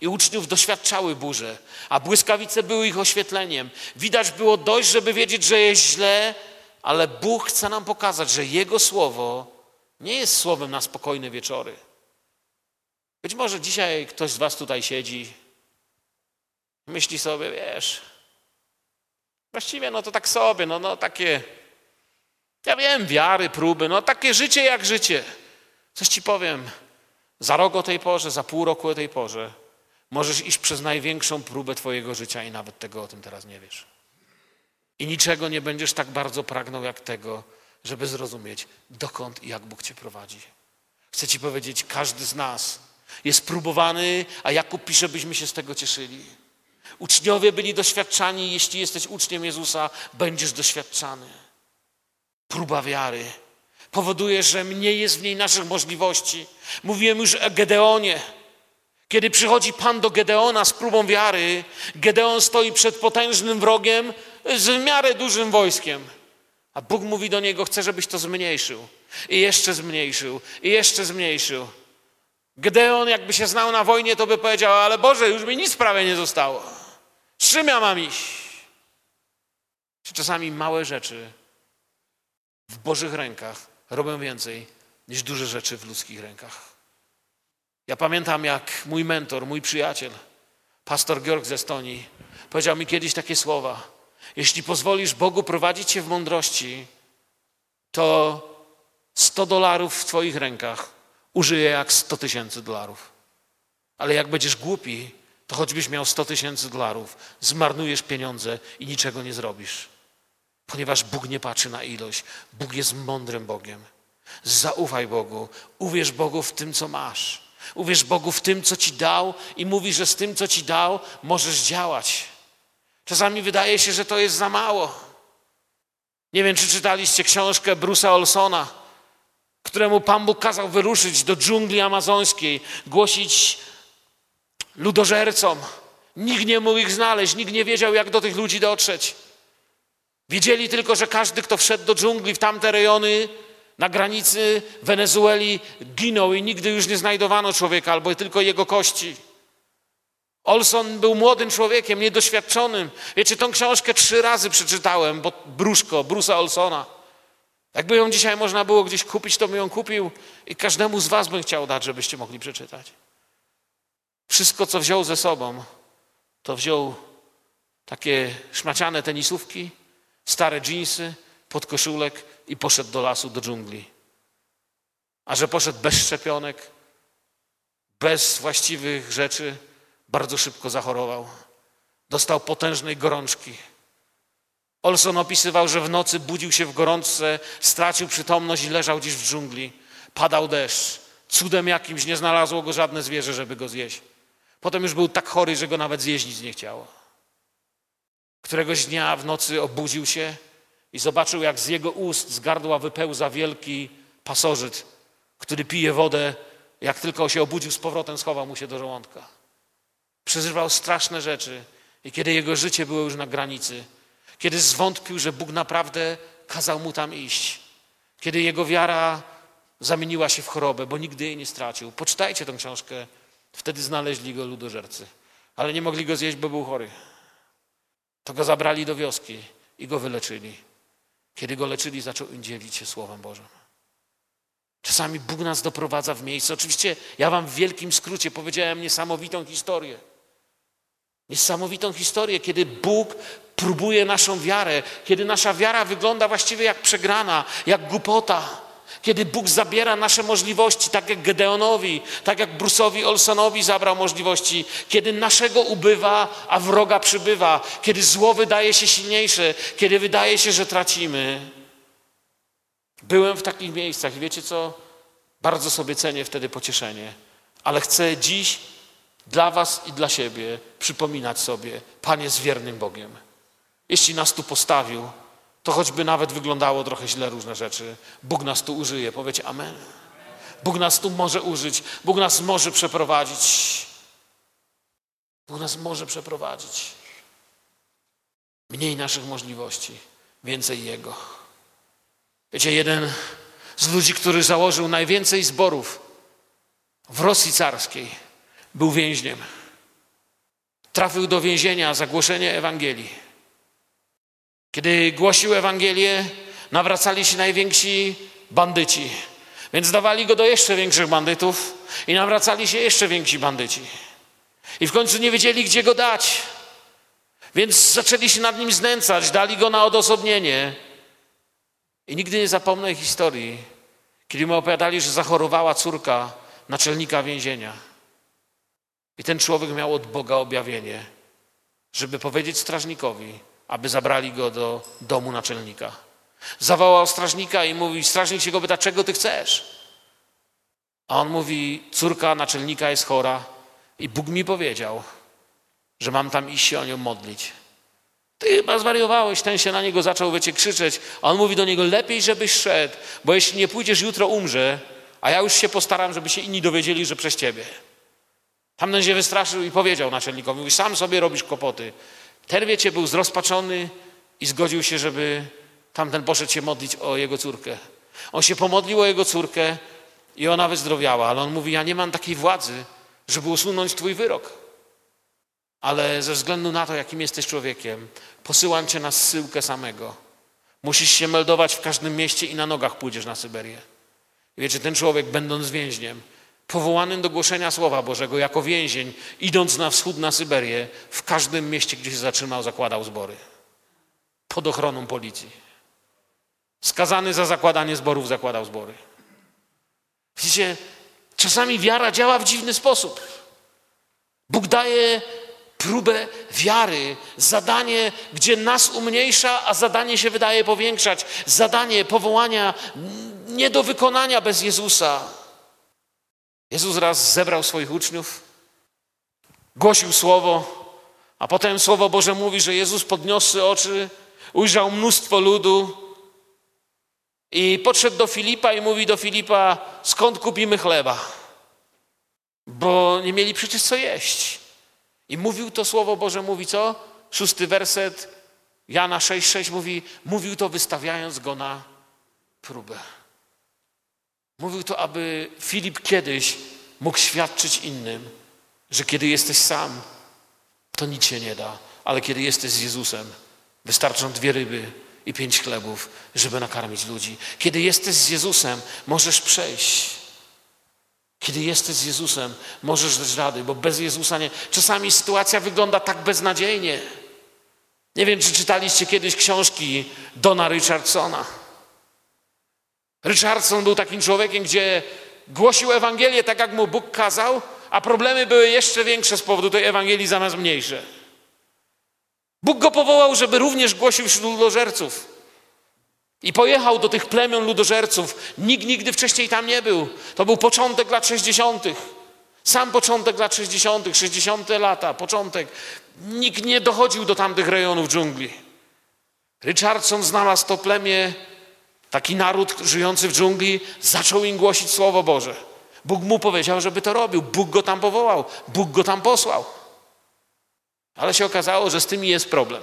I uczniów doświadczały burze, a błyskawice były ich oświetleniem. Widać było dość, żeby wiedzieć, że jest źle, ale Bóg chce nam pokazać, że Jego słowo nie jest słowem na spokojne wieczory. Być może dzisiaj ktoś z Was tutaj siedzi, myśli sobie, wiesz, właściwie no to tak sobie, no, no takie, ja wiem, wiary, próby, no takie życie jak życie. Coś Ci powiem, za rok o tej porze, za pół roku o tej porze możesz iść przez największą próbę Twojego życia i nawet tego o tym teraz nie wiesz. I niczego nie będziesz tak bardzo pragnął jak tego, żeby zrozumieć, dokąd i jak Bóg Cię prowadzi. Chcę Ci powiedzieć, każdy z nas jest próbowany, a Jakub pisze, byśmy się z tego cieszyli. Uczniowie byli doświadczani, jeśli jesteś uczniem Jezusa, będziesz doświadczany. Próba wiary powoduje, że mniej jest w niej naszych możliwości. Mówiłem już o Gedeonie. Kiedy przychodzi Pan do Gedeona z próbą wiary, Gedeon stoi przed potężnym wrogiem z miarę dużym wojskiem. A Bóg mówi do niego: Chcę, żebyś to zmniejszył. I jeszcze zmniejszył, i jeszcze zmniejszył. Gedeon, jakby się znał na wojnie, to by powiedział: Ale Boże, już mi nic prawie nie zostało. Z czym ja mam iść? Czy czasami małe rzeczy w Bożych rękach robią więcej niż duże rzeczy w ludzkich rękach? Ja pamiętam, jak mój mentor, mój przyjaciel, pastor Georg z Estonii, powiedział mi kiedyś takie słowa. Jeśli pozwolisz Bogu prowadzić cię w mądrości, to 100 dolarów w twoich rękach użyje jak 100 tysięcy dolarów. Ale jak będziesz głupi, to choćbyś miał 100 tysięcy dolarów, zmarnujesz pieniądze i niczego nie zrobisz. Ponieważ Bóg nie patrzy na ilość. Bóg jest mądrym Bogiem. Zaufaj Bogu, uwierz Bogu w tym, co masz. Uwierz Bogu w tym, co ci dał i mówi, że z tym, co ci dał, możesz działać. Czasami wydaje się, że to jest za mało. Nie wiem, czy czytaliście książkę Bruce'a Olsona, któremu Pan Bóg kazał wyruszyć do dżungli amazońskiej, głosić ludożercom. Nikt nie mógł ich znaleźć, nikt nie wiedział, jak do tych ludzi dotrzeć. Wiedzieli tylko, że każdy, kto wszedł do dżungli w tamte rejony, na granicy Wenezueli, ginął i nigdy już nie znajdowano człowieka, albo tylko jego kości. Olson był młodym człowiekiem, niedoświadczonym. Wiecie, tą książkę trzy razy przeczytałem, bo Bruszko, Bruce'a Olsona. Jakby ją dzisiaj można było gdzieś kupić, to bym ją kupił i każdemu z was bym chciał dać, żebyście mogli przeczytać. Wszystko, co wziął ze sobą, to wziął takie szmaciane tenisówki, stare dżinsy, podkoszulek i poszedł do lasu, do dżungli. A że poszedł bez szczepionek, bez właściwych rzeczy, bardzo szybko zachorował. Dostał potężnej gorączki. Olson opisywał, że w nocy budził się w gorączce, stracił przytomność i leżał gdzieś w dżungli. Padał deszcz. Cudem jakimś nie znalazło go żadne zwierzę, żeby go zjeść. Potem już był tak chory, że go nawet zjeść nie chciało. Któregoś dnia w nocy obudził się i zobaczył, jak z jego ust, z gardła wypełza wielki pasożyt, który pije wodę. Jak tylko się obudził z powrotem, schował mu się do żołądka. Przeżywał straszne rzeczy i kiedy jego życie było już na granicy, kiedy zwątpił, że Bóg naprawdę kazał mu tam iść, kiedy jego wiara zamieniła się w chorobę, bo nigdy jej nie stracił. Poczytajcie tę książkę. Wtedy znaleźli go ludożercy, ale nie mogli go zjeść, bo był chory. To go zabrali do wioski i go wyleczyli. Kiedy go leczyli, zaczął im dzielić się Słowem Bożym. Czasami Bóg nas doprowadza w miejsce. Oczywiście ja wam w wielkim skrócie powiedziałem niesamowitą historię. Niesamowitą historię, kiedy Bóg próbuje naszą wiarę, kiedy nasza wiara wygląda właściwie jak przegrana, jak głupota, kiedy Bóg zabiera nasze możliwości, tak jak Gedeonowi, tak jak Bruce'owi Olsonowi zabrał możliwości, kiedy naszego ubywa, a wroga przybywa, kiedy zło wydaje się silniejsze, kiedy wydaje się, że tracimy. Byłem w takich miejscach i wiecie co? Bardzo sobie cenię wtedy pocieszenie, ale chcę dziś dla Was i dla siebie przypominać sobie, Pan jest wiernym Bogiem. Jeśli nas tu postawił, to choćby nawet wyglądało trochę źle różne rzeczy, Bóg nas tu użyje. Powiecie Amen. Bóg nas tu może użyć, Bóg nas może przeprowadzić. Bóg nas może przeprowadzić. Mniej naszych możliwości, więcej Jego. Wiecie, jeden z ludzi, który założył najwięcej zborów w Rosji carskiej, był więźniem. Trafił do więzienia za głoszenie Ewangelii. Kiedy głosił Ewangelię, nawracali się najwięksi bandyci. Więc dawali go do jeszcze większych bandytów i nawracali się jeszcze więksi bandyci. I w końcu nie wiedzieli, gdzie go dać. Więc zaczęli się nad nim znęcać, dali go na odosobnienie. I nigdy nie zapomnę historii, kiedy mu opowiadali, że zachorowała córka naczelnika więzienia. I ten człowiek miał od Boga objawienie, żeby powiedzieć strażnikowi, aby zabrali go do domu naczelnika. Zawołał strażnika i mówi, strażnik się go pyta, czego ty chcesz? A on mówi, córka naczelnika jest chora i Bóg mi powiedział, że mam tam iść się o nią modlić. Ty chyba zwariowałeś, ten się na niego zaczął, wiecie, krzyczeć, a on mówi do niego, lepiej żebyś szedł, bo jeśli nie pójdziesz, jutro umrze, a ja już się postaram, żeby się inni dowiedzieli, że przez ciebie. Tamten się wystraszył i powiedział naczelnikowi, mówi, sam sobie robisz kłopoty. Ten, wiecie, był zrozpaczony i zgodził się, żeby tamten poszedł się modlić o jego córkę. On się pomodlił o jego córkę i ona wyzdrowiała, ale on mówi, ja nie mam takiej władzy, żeby usunąć twój wyrok. Ale ze względu na to, jakim jesteś człowiekiem, posyłam cię na zsyłkę samego. Musisz się meldować w każdym mieście i na nogach pójdziesz na Syberię. Wiecie, ten człowiek, będąc więźniem, powołanym do głoszenia Słowa Bożego jako więzień, idąc na wschód na Syberię, w każdym mieście, gdzie się zatrzymał, zakładał zbory. Pod ochroną policji. Skazany za zakładanie zborów, zakładał zbory. Widzicie, czasami wiara działa w dziwny sposób. Bóg daje próbę wiary, zadanie, gdzie nas umniejsza, a zadanie się wydaje powiększać, zadanie powołania nie do wykonania bez Jezusa. Jezus raz zebrał swoich uczniów, głosił słowo, a potem Słowo Boże mówi, że Jezus podniosły oczy, ujrzał mnóstwo ludu i podszedł do Filipa i mówi do Filipa, skąd kupimy chleba? Bo nie mieli przecież co jeść. I mówił to Słowo Boże, mówi co? Szósty werset Jana 6,6 mówi, mówił to wystawiając go na próbę. Mówił to, aby Filip kiedyś mógł świadczyć innym, że kiedy jesteś sam, to nic się nie da, ale kiedy jesteś z Jezusem, wystarczą dwie ryby i pięć chlebów, żeby nakarmić ludzi. Kiedy jesteś z Jezusem, możesz przejść. Kiedy jesteś z Jezusem, możesz dać rady, bo bez Jezusa nie. Czasami sytuacja wygląda tak beznadziejnie. Nie wiem, czy czytaliście kiedyś książki Dona Richardsona. Richardson był takim człowiekiem, gdzie głosił Ewangelię tak, jak mu Bóg kazał, a problemy były jeszcze większe z powodu tej Ewangelii zamiast mniejsze. Bóg go powołał, żeby również głosił wśród ludożerców. I pojechał do tych plemion ludożerców. Nikt nigdy wcześniej tam nie był. To był początek lat 60. Sam początek lat 60., 60. lata, początek. Nikt nie dochodził do tamtych rejonów dżungli. Richardson znalazł to plemię Taki naród żyjący w dżungli zaczął im głosić Słowo Boże. Bóg mu powiedział, żeby to robił. Bóg go tam powołał. Bóg go tam posłał. Ale się okazało, że z tymi jest problem.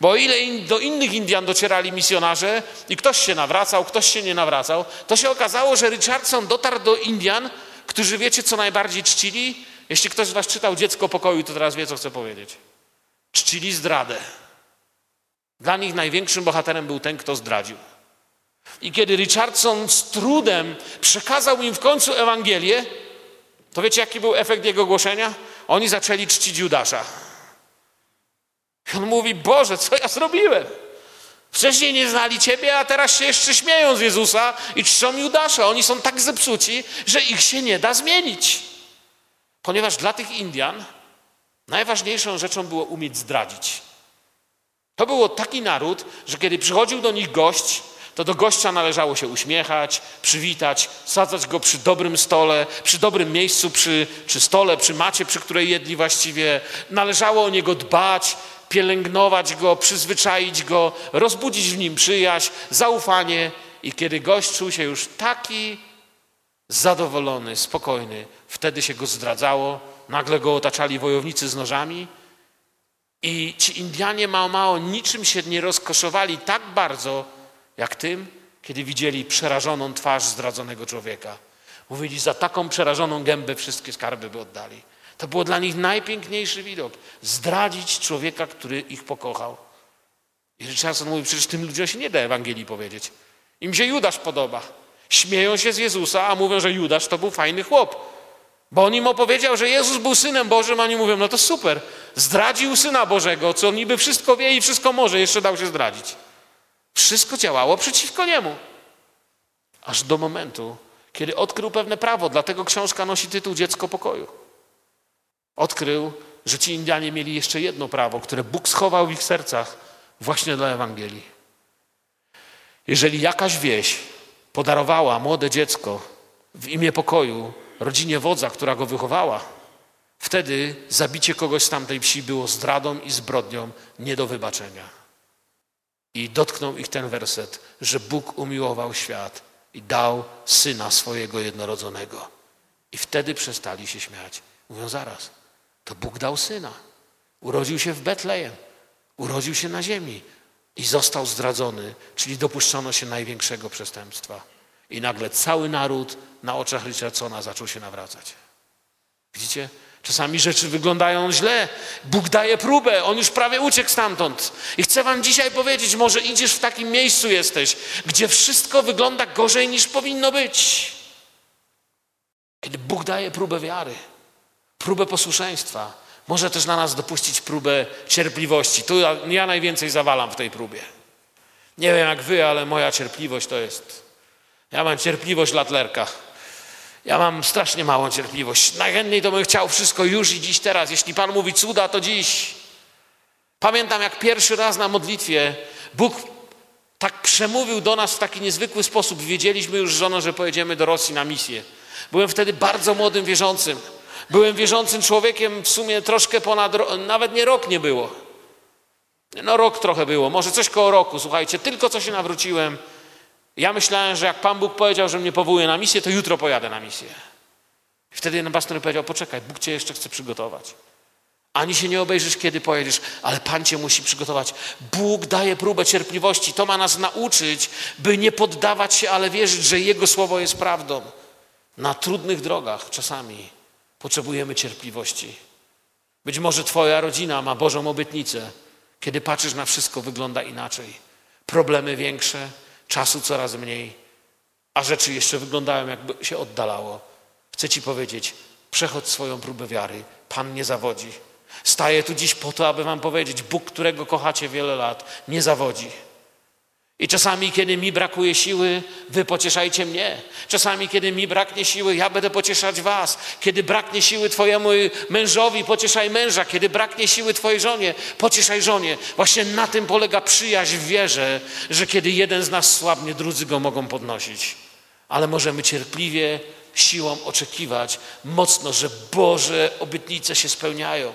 Bo o ile do innych Indian docierali misjonarze i ktoś się nawracał, ktoś się nie nawracał, to się okazało, że Richardson dotarł do Indian, którzy wiecie, co najbardziej czcili? Jeśli ktoś z was czytał Dziecko Pokoju, to teraz wie, co chcę powiedzieć. Czcili zdradę. Dla nich największym bohaterem był ten, kto zdradził. I kiedy Richardson z trudem przekazał im w końcu Ewangelię, to wiecie, jaki był efekt jego głoszenia? Oni zaczęli czcić Judasza. I on mówi, Boże, co ja zrobiłem? Wcześniej nie znali Ciebie, a teraz się jeszcze śmieją z Jezusa i czczą Judasza. Oni są tak zepsuci, że ich się nie da zmienić. Ponieważ dla tych Indian najważniejszą rzeczą było umieć zdradzić. To było taki naród, że kiedy przychodził do nich gość, to do gościa należało się uśmiechać, przywitać, sadzać go przy dobrym stole, przy dobrym miejscu, przy, przy stole, przy macie, przy której jedli właściwie. Należało o niego dbać, pielęgnować go, przyzwyczaić go, rozbudzić w nim przyjaźń, zaufanie. I kiedy gość czuł się już taki zadowolony, spokojny, wtedy się go zdradzało, nagle go otaczali wojownicy z nożami. I ci Indianie mało, mało niczym się nie rozkoszowali tak bardzo, jak tym, kiedy widzieli przerażoną twarz zdradzonego człowieka. Mówili, za taką przerażoną gębę wszystkie skarby by oddali. To było dla nich najpiękniejszy widok. Zdradzić człowieka, który ich pokochał. I Richardson mówi, przecież tym ludziom się nie da Ewangelii powiedzieć. Im się Judasz podoba. Śmieją się z Jezusa, a mówią, że Judasz to był fajny chłop. Bo on im opowiedział, że Jezus był Synem Bożym, a oni mówią, no to super. Zdradził Syna Bożego, co on niby wszystko wie i wszystko może, jeszcze dał się zdradzić. Wszystko działało przeciwko niemu. Aż do momentu, kiedy odkrył pewne prawo, dlatego książka nosi tytuł Dziecko pokoju. Odkrył, że ci Indianie mieli jeszcze jedno prawo, które Bóg schował w ich sercach właśnie dla Ewangelii. Jeżeli jakaś wieś podarowała młode dziecko w imię pokoju rodzinie wodza, która go wychowała, Wtedy zabicie kogoś z tamtej wsi było zdradą i zbrodnią nie do wybaczenia. I dotknął ich ten werset, że Bóg umiłował świat i dał syna swojego jednorodzonego. I wtedy przestali się śmiać. Mówią zaraz, to Bóg dał syna. Urodził się w Betlejem, urodził się na ziemi i został zdradzony, czyli dopuszczono się największego przestępstwa. I nagle cały naród na oczach Richardsona zaczął się nawracać. Widzicie? Czasami rzeczy wyglądają źle. Bóg daje próbę, on już prawie uciekł stamtąd. I chcę Wam dzisiaj powiedzieć, może idziesz w takim miejscu jesteś, gdzie wszystko wygląda gorzej niż powinno być. Kiedy Bóg daje próbę wiary, próbę posłuszeństwa, może też na nas dopuścić próbę cierpliwości. Tu ja, ja najwięcej zawalam w tej próbie. Nie wiem jak Wy, ale moja cierpliwość to jest. Ja mam cierpliwość latlerka. Ja mam strasznie małą cierpliwość. Najchętniej to bym chciał wszystko już i dziś teraz. Jeśli Pan mówi cuda, to dziś. Pamiętam, jak pierwszy raz na modlitwie Bóg tak przemówił do nas w taki niezwykły sposób. Wiedzieliśmy już z żoną, że pojedziemy do Rosji na misję. Byłem wtedy bardzo młodym wierzącym. Byłem wierzącym człowiekiem w sumie troszkę ponad, nawet nie rok nie było. No rok trochę było, może coś koło roku, słuchajcie, tylko co się nawróciłem. Ja myślałem, że jak Pan Bóg powiedział, że mnie powołuje na misję, to jutro pojadę na misję. I wtedy jeden pastor powiedział, poczekaj, Bóg Cię jeszcze chce przygotować. Ani się nie obejrzysz, kiedy pojedziesz, ale Pan Cię musi przygotować. Bóg daje próbę cierpliwości. To ma nas nauczyć, by nie poddawać się, ale wierzyć, że Jego słowo jest prawdą. Na trudnych drogach czasami potrzebujemy cierpliwości. Być może Twoja rodzina ma Bożą obietnicę. Kiedy patrzysz na wszystko, wygląda inaczej. Problemy większe, czasu coraz mniej, a rzeczy jeszcze wyglądają, jakby się oddalało. Chcę Ci powiedzieć, przechodź swoją próbę wiary. Pan nie zawodzi. Staję tu dziś po to, aby Wam powiedzieć, Bóg, którego kochacie wiele lat, nie zawodzi. I czasami, kiedy mi brakuje siły, wy pocieszajcie mnie. Czasami, kiedy mi braknie siły, ja będę pocieszać was. Kiedy braknie siły twojemu mężowi, pocieszaj męża. Kiedy braknie siły twojej żonie, pocieszaj żonie. Właśnie na tym polega przyjaźń w wierze, że kiedy jeden z nas słabnie, drudzy go mogą podnosić. Ale możemy cierpliwie, siłą oczekiwać mocno, że Boże obietnice się spełniają.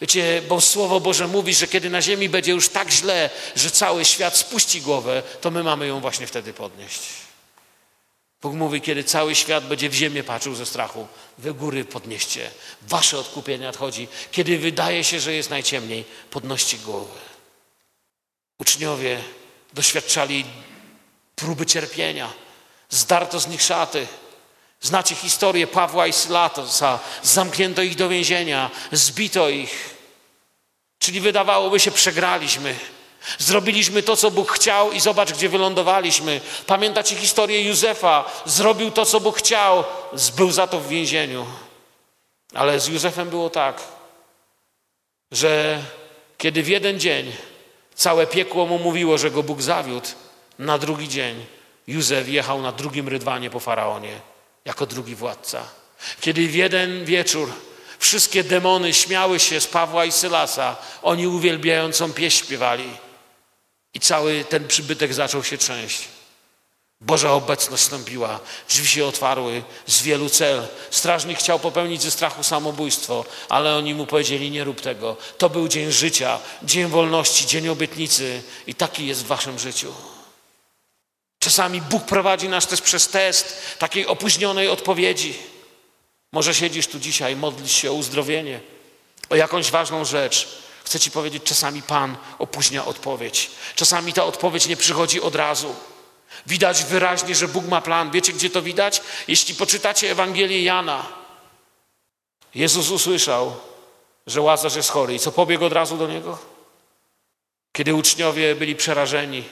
Wiecie, bo Słowo Boże mówi, że kiedy na ziemi będzie już tak źle, że cały świat spuści głowę, to my mamy ją właśnie wtedy podnieść. Bóg mówi, kiedy cały świat będzie w ziemię patrzył ze strachu, wy góry podnieście. Wasze odkupienie nadchodzi. Kiedy wydaje się, że jest najciemniej, podnoście głowy. Uczniowie doświadczali próby cierpienia. Zdarto z nich szaty. Znacie historię Pawła i Sylatosa. Zamknięto ich do więzienia, zbito ich. Czyli wydawałoby się, przegraliśmy. Zrobiliśmy to, co Bóg chciał i zobacz, gdzie wylądowaliśmy. Pamiętacie historię Józefa? Zrobił to, co Bóg chciał, był za to w więzieniu. Ale z Józefem było tak, że kiedy w jeden dzień całe piekło mu mówiło, że go Bóg zawiódł, na drugi dzień Józef jechał na drugim rydwanie po faraonie jako drugi władca. Kiedy w jeden wieczór wszystkie demony śmiały się z Pawła i Sylasa, oni uwielbiającą pieśń śpiewali i cały ten przybytek zaczął się trzęść. Boża obecność nastąpiła, drzwi się otwarły z wielu cel. Strażnik chciał popełnić ze strachu samobójstwo, ale oni mu powiedzieli: Nie rób tego. To był dzień życia, dzień wolności, dzień obietnicy, i taki jest w waszym życiu. Czasami Bóg prowadzi nas też przez test takiej opóźnionej odpowiedzi. Może siedzisz tu dzisiaj, modlisz się o uzdrowienie, o jakąś ważną rzecz. Chcę Ci powiedzieć, czasami Pan opóźnia odpowiedź. Czasami ta odpowiedź nie przychodzi od razu. Widać wyraźnie, że Bóg ma plan. Wiecie, gdzie to widać? Jeśli poczytacie Ewangelię Jana. Jezus usłyszał, że Łazarz jest chory. I co pobiegł od razu do niego? Kiedy uczniowie byli przerażeni,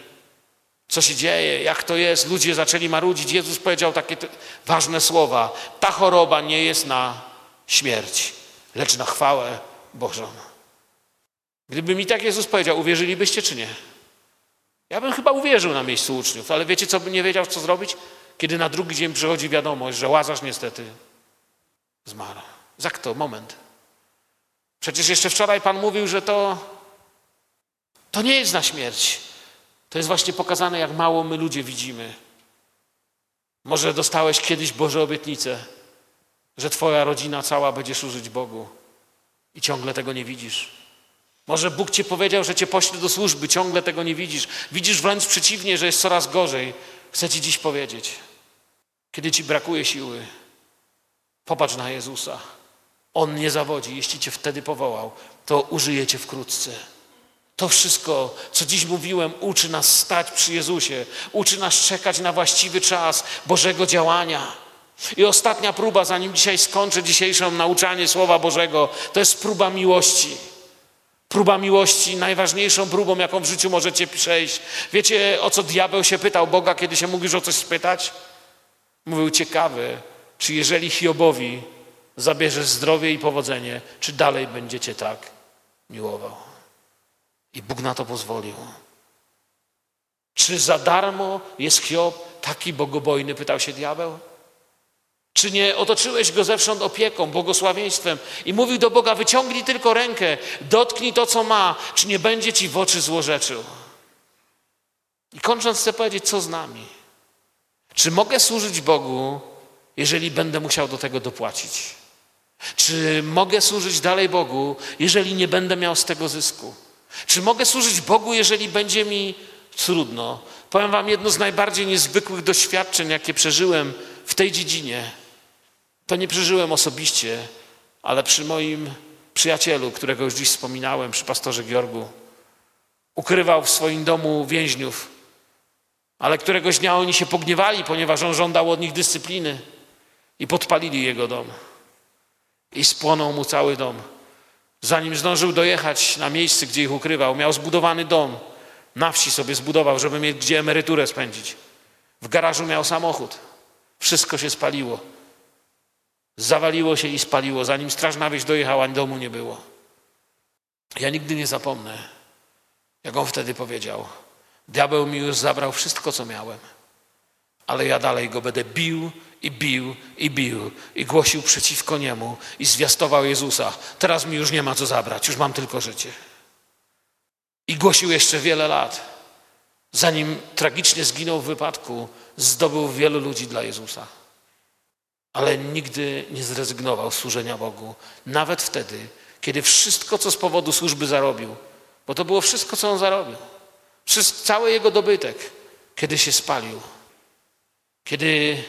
co się dzieje, jak to jest. Ludzie zaczęli marudzić. Jezus powiedział takie ważne słowa. Ta choroba nie jest na śmierć, lecz na chwałę Bożą. Gdyby mi tak Jezus powiedział, uwierzylibyście czy nie? Ja bym chyba uwierzył na miejscu uczniów, ale wiecie, co bym nie wiedział, co zrobić? Kiedy na drugi dzień przychodzi wiadomość, że Łazarz niestety zmarł. Za kto? Moment. Przecież jeszcze wczoraj Pan mówił, że to, to nie jest na śmierć. To jest właśnie pokazane, jak mało my ludzie widzimy. Może dostałeś kiedyś Boże obietnicę, że Twoja rodzina cała będzie służyć Bogu i ciągle tego nie widzisz. Może Bóg Ci powiedział, że Cię pośle do służby, ciągle tego nie widzisz. Widzisz wręcz przeciwnie, że jest coraz gorzej. Chcę Ci dziś powiedzieć, kiedy Ci brakuje siły, popatrz na Jezusa. On nie zawodzi. Jeśli Cię wtedy powołał, to użyje Cię wkrótce. To wszystko, co dziś mówiłem, uczy nas stać przy Jezusie, uczy nas czekać na właściwy czas Bożego działania. I ostatnia próba, zanim dzisiaj skończę dzisiejsze nauczanie Słowa Bożego, to jest próba miłości. Próba miłości, najważniejszą próbą, jaką w życiu możecie przejść. Wiecie, o co diabeł się pytał Boga, kiedy się mógł o coś spytać? Mówił, ciekawy, czy jeżeli Hiobowi zabierzesz zdrowie i powodzenie, czy dalej będziecie tak miłował? I Bóg na to pozwolił. Czy za darmo jest Hiob taki bogobojny, pytał się diabeł? Czy nie otoczyłeś go zewsząd opieką, błogosławieństwem i mówił do Boga, wyciągnij tylko rękę, dotknij to, co ma, czy nie będzie ci w oczy złorzeczył? I kończąc chcę powiedzieć, co z nami? Czy mogę służyć Bogu, jeżeli będę musiał do tego dopłacić? Czy mogę służyć dalej Bogu, jeżeli nie będę miał z tego zysku? Czy mogę służyć Bogu, jeżeli będzie mi trudno? Powiem Wam jedno z najbardziej niezwykłych doświadczeń, jakie przeżyłem w tej dziedzinie. To nie przeżyłem osobiście, ale przy moim przyjacielu, którego już dziś wspominałem, przy pastorze Georgu. Ukrywał w swoim domu więźniów, ale któregoś dnia oni się pogniewali, ponieważ on żądał od nich dyscypliny i podpalili jego dom. I spłonął mu cały dom. Zanim zdążył dojechać na miejsce, gdzie ich ukrywał, miał zbudowany dom. Na wsi sobie zbudował, żeby mieć gdzie emeryturę spędzić. W garażu miał samochód. Wszystko się spaliło. Zawaliło się i spaliło. Zanim straż na wieś dojechała, domu nie było. Ja nigdy nie zapomnę, jak on wtedy powiedział. Diabeł mi już zabrał wszystko, co miałem, ale ja dalej go będę bił i bił i bił i głosił przeciwko niemu i zwiastował Jezusa. Teraz mi już nie ma co zabrać, już mam tylko życie. I głosił jeszcze wiele lat. Zanim tragicznie zginął w wypadku, zdobył wielu ludzi dla Jezusa ale nigdy nie zrezygnował z służenia Bogu. Nawet wtedy, kiedy wszystko, co z powodu służby zarobił, bo to było wszystko, co on zarobił, cały jego dobytek, kiedy się spalił, kiedy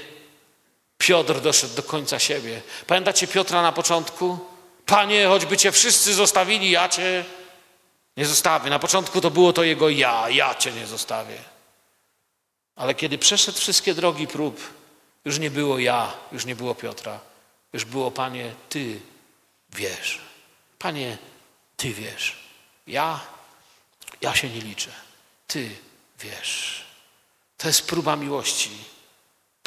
Piotr doszedł do końca siebie. Pamiętacie Piotra na początku? Panie, choćby cię wszyscy zostawili, ja cię nie zostawię. Na początku to było to jego ja, ja cię nie zostawię. Ale kiedy przeszedł wszystkie drogi prób, już nie było ja, już nie było Piotra. Już było, Panie, Ty wiesz. Panie, Ty wiesz. Ja, ja się nie liczę. Ty wiesz. To jest próba miłości.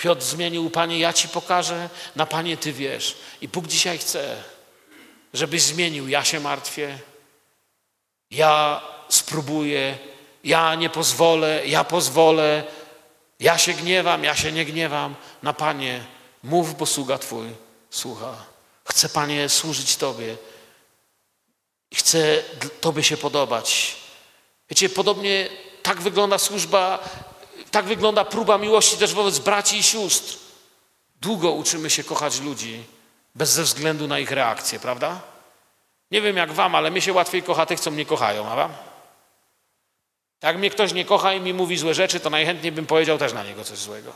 Piotr zmienił, Panie, ja Ci pokażę, na Panie Ty wiesz. I Bóg dzisiaj chce, żebyś zmienił, ja się martwię, ja spróbuję, ja nie pozwolę, ja pozwolę, ja się gniewam, ja się nie gniewam. Na Panie, mów, bo sługa Twój słucha. Chcę, Panie, służyć Tobie. Chcę Tobie się podobać. Wiecie, podobnie tak wygląda służba, tak wygląda próba miłości też wobec braci i sióstr. Długo uczymy się kochać ludzi, bez względu na ich reakcję, prawda? Nie wiem jak wam, ale mnie się łatwiej kocha tych, co mnie kochają, a wam? Jak mnie ktoś nie kocha i mi mówi złe rzeczy, to najchętniej bym powiedział też na niego coś złego.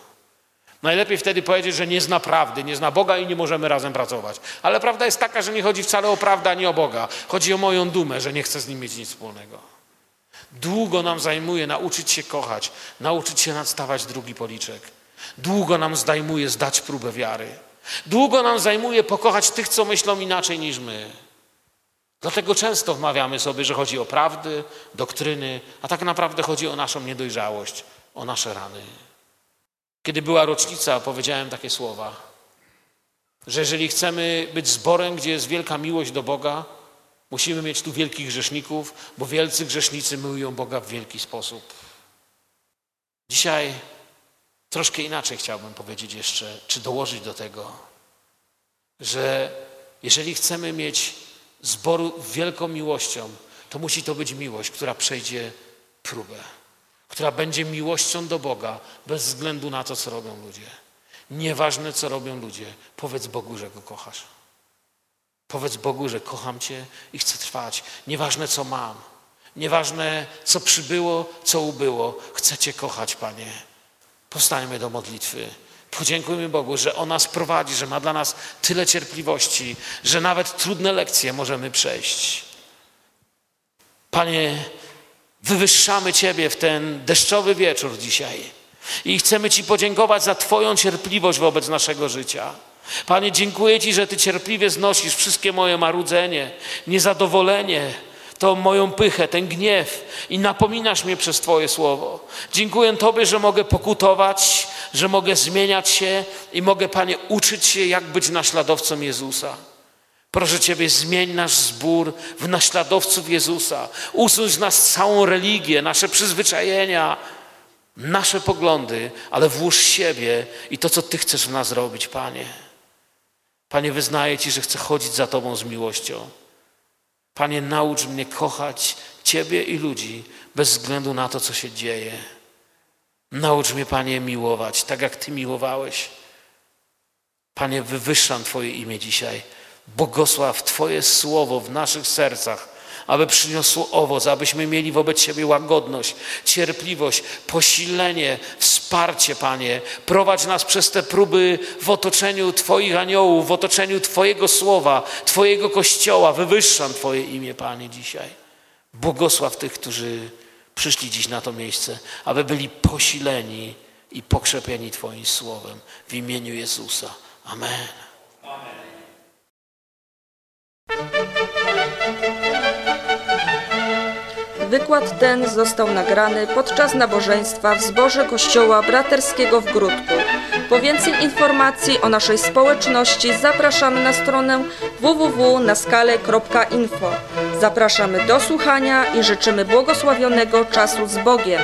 Najlepiej wtedy powiedzieć, że nie zna prawdy, nie zna Boga i nie możemy razem pracować. Ale prawda jest taka, że nie chodzi wcale o prawdę, ani o Boga. Chodzi o moją dumę, że nie chcę z nim mieć nic wspólnego. Długo nam zajmuje nauczyć się kochać, nauczyć się nadstawać drugi policzek. Długo nam zajmuje zdać próbę wiary. Długo nam zajmuje pokochać tych, co myślą inaczej niż my. Dlatego często wmawiamy sobie, że chodzi o prawdy, doktryny, a tak naprawdę chodzi o naszą niedojrzałość, o nasze rany. Kiedy była rocznica, powiedziałem takie słowa, że jeżeli chcemy być zborem, gdzie jest wielka miłość do Boga, musimy mieć tu wielkich grzeszników, bo wielcy grzesznicy miłują Boga w wielki sposób. Dzisiaj troszkę inaczej chciałbym powiedzieć jeszcze, czy dołożyć do tego, że jeżeli chcemy mieć zboru wielką miłością, to musi to być miłość, która przejdzie próbę, która będzie miłością do Boga bez względu na to, co robią ludzie. Nieważne, co robią ludzie, powiedz Bogu, że Go kochasz. Powiedz Bogu, że kocham Cię i chcę trwać. Nieważne, co mam. Nieważne, co przybyło, co ubyło. Chcę Cię kochać, Panie. Powstańmy do modlitwy. Podziękujmy Bogu, że On nas prowadzi, że ma dla nas tyle cierpliwości, że nawet trudne lekcje możemy przejść. Panie, wywyższamy Ciebie w ten deszczowy wieczór dzisiaj i chcemy Ci podziękować za Twoją cierpliwość wobec naszego życia. Panie, dziękuję Ci, że Ty cierpliwie znosisz wszystkie moje marudzenie, niezadowolenie, tą moją pychę, ten gniew i napominasz mnie przez Twoje słowo. Dziękuję Tobie, że mogę pokutować, że mogę zmieniać się i mogę, Panie, uczyć się, jak być naśladowcą Jezusa. Proszę Ciebie, zmień nasz zbór w naśladowców Jezusa. Usuń z nas całą religię, nasze przyzwyczajenia, nasze poglądy, ale włóż siebie i to, co Ty chcesz w nas robić, Panie. Panie, wyznaję Ci, że chcę chodzić za Tobą z miłością. Panie, naucz mnie kochać Ciebie i ludzi bez względu na to, co się dzieje. Naucz mnie, Panie, miłować, tak jak Ty miłowałeś. Panie, wywyższam Twoje imię dzisiaj. Błogosław Twoje słowo w naszych sercach, aby przyniosło owoc, abyśmy mieli wobec siebie łagodność, cierpliwość, posilenie, wsparcie, Panie. Prowadź nas przez te próby w otoczeniu Twoich aniołów, w otoczeniu Twojego słowa, Twojego kościoła. Wywyższam Twoje imię, Panie, dzisiaj. Błogosław tych, którzy przyszli dziś na to miejsce, aby byli posileni i pokrzepieni Twoim słowem. W imieniu Jezusa. Amen. Wykład ten został nagrany podczas nabożeństwa w zborze Kościoła Braterskiego w Grudku. Po więcej informacji o naszej społeczności zapraszamy na stronę www.naskale.info. Zapraszamy do słuchania i życzymy błogosławionego czasu z Bogiem.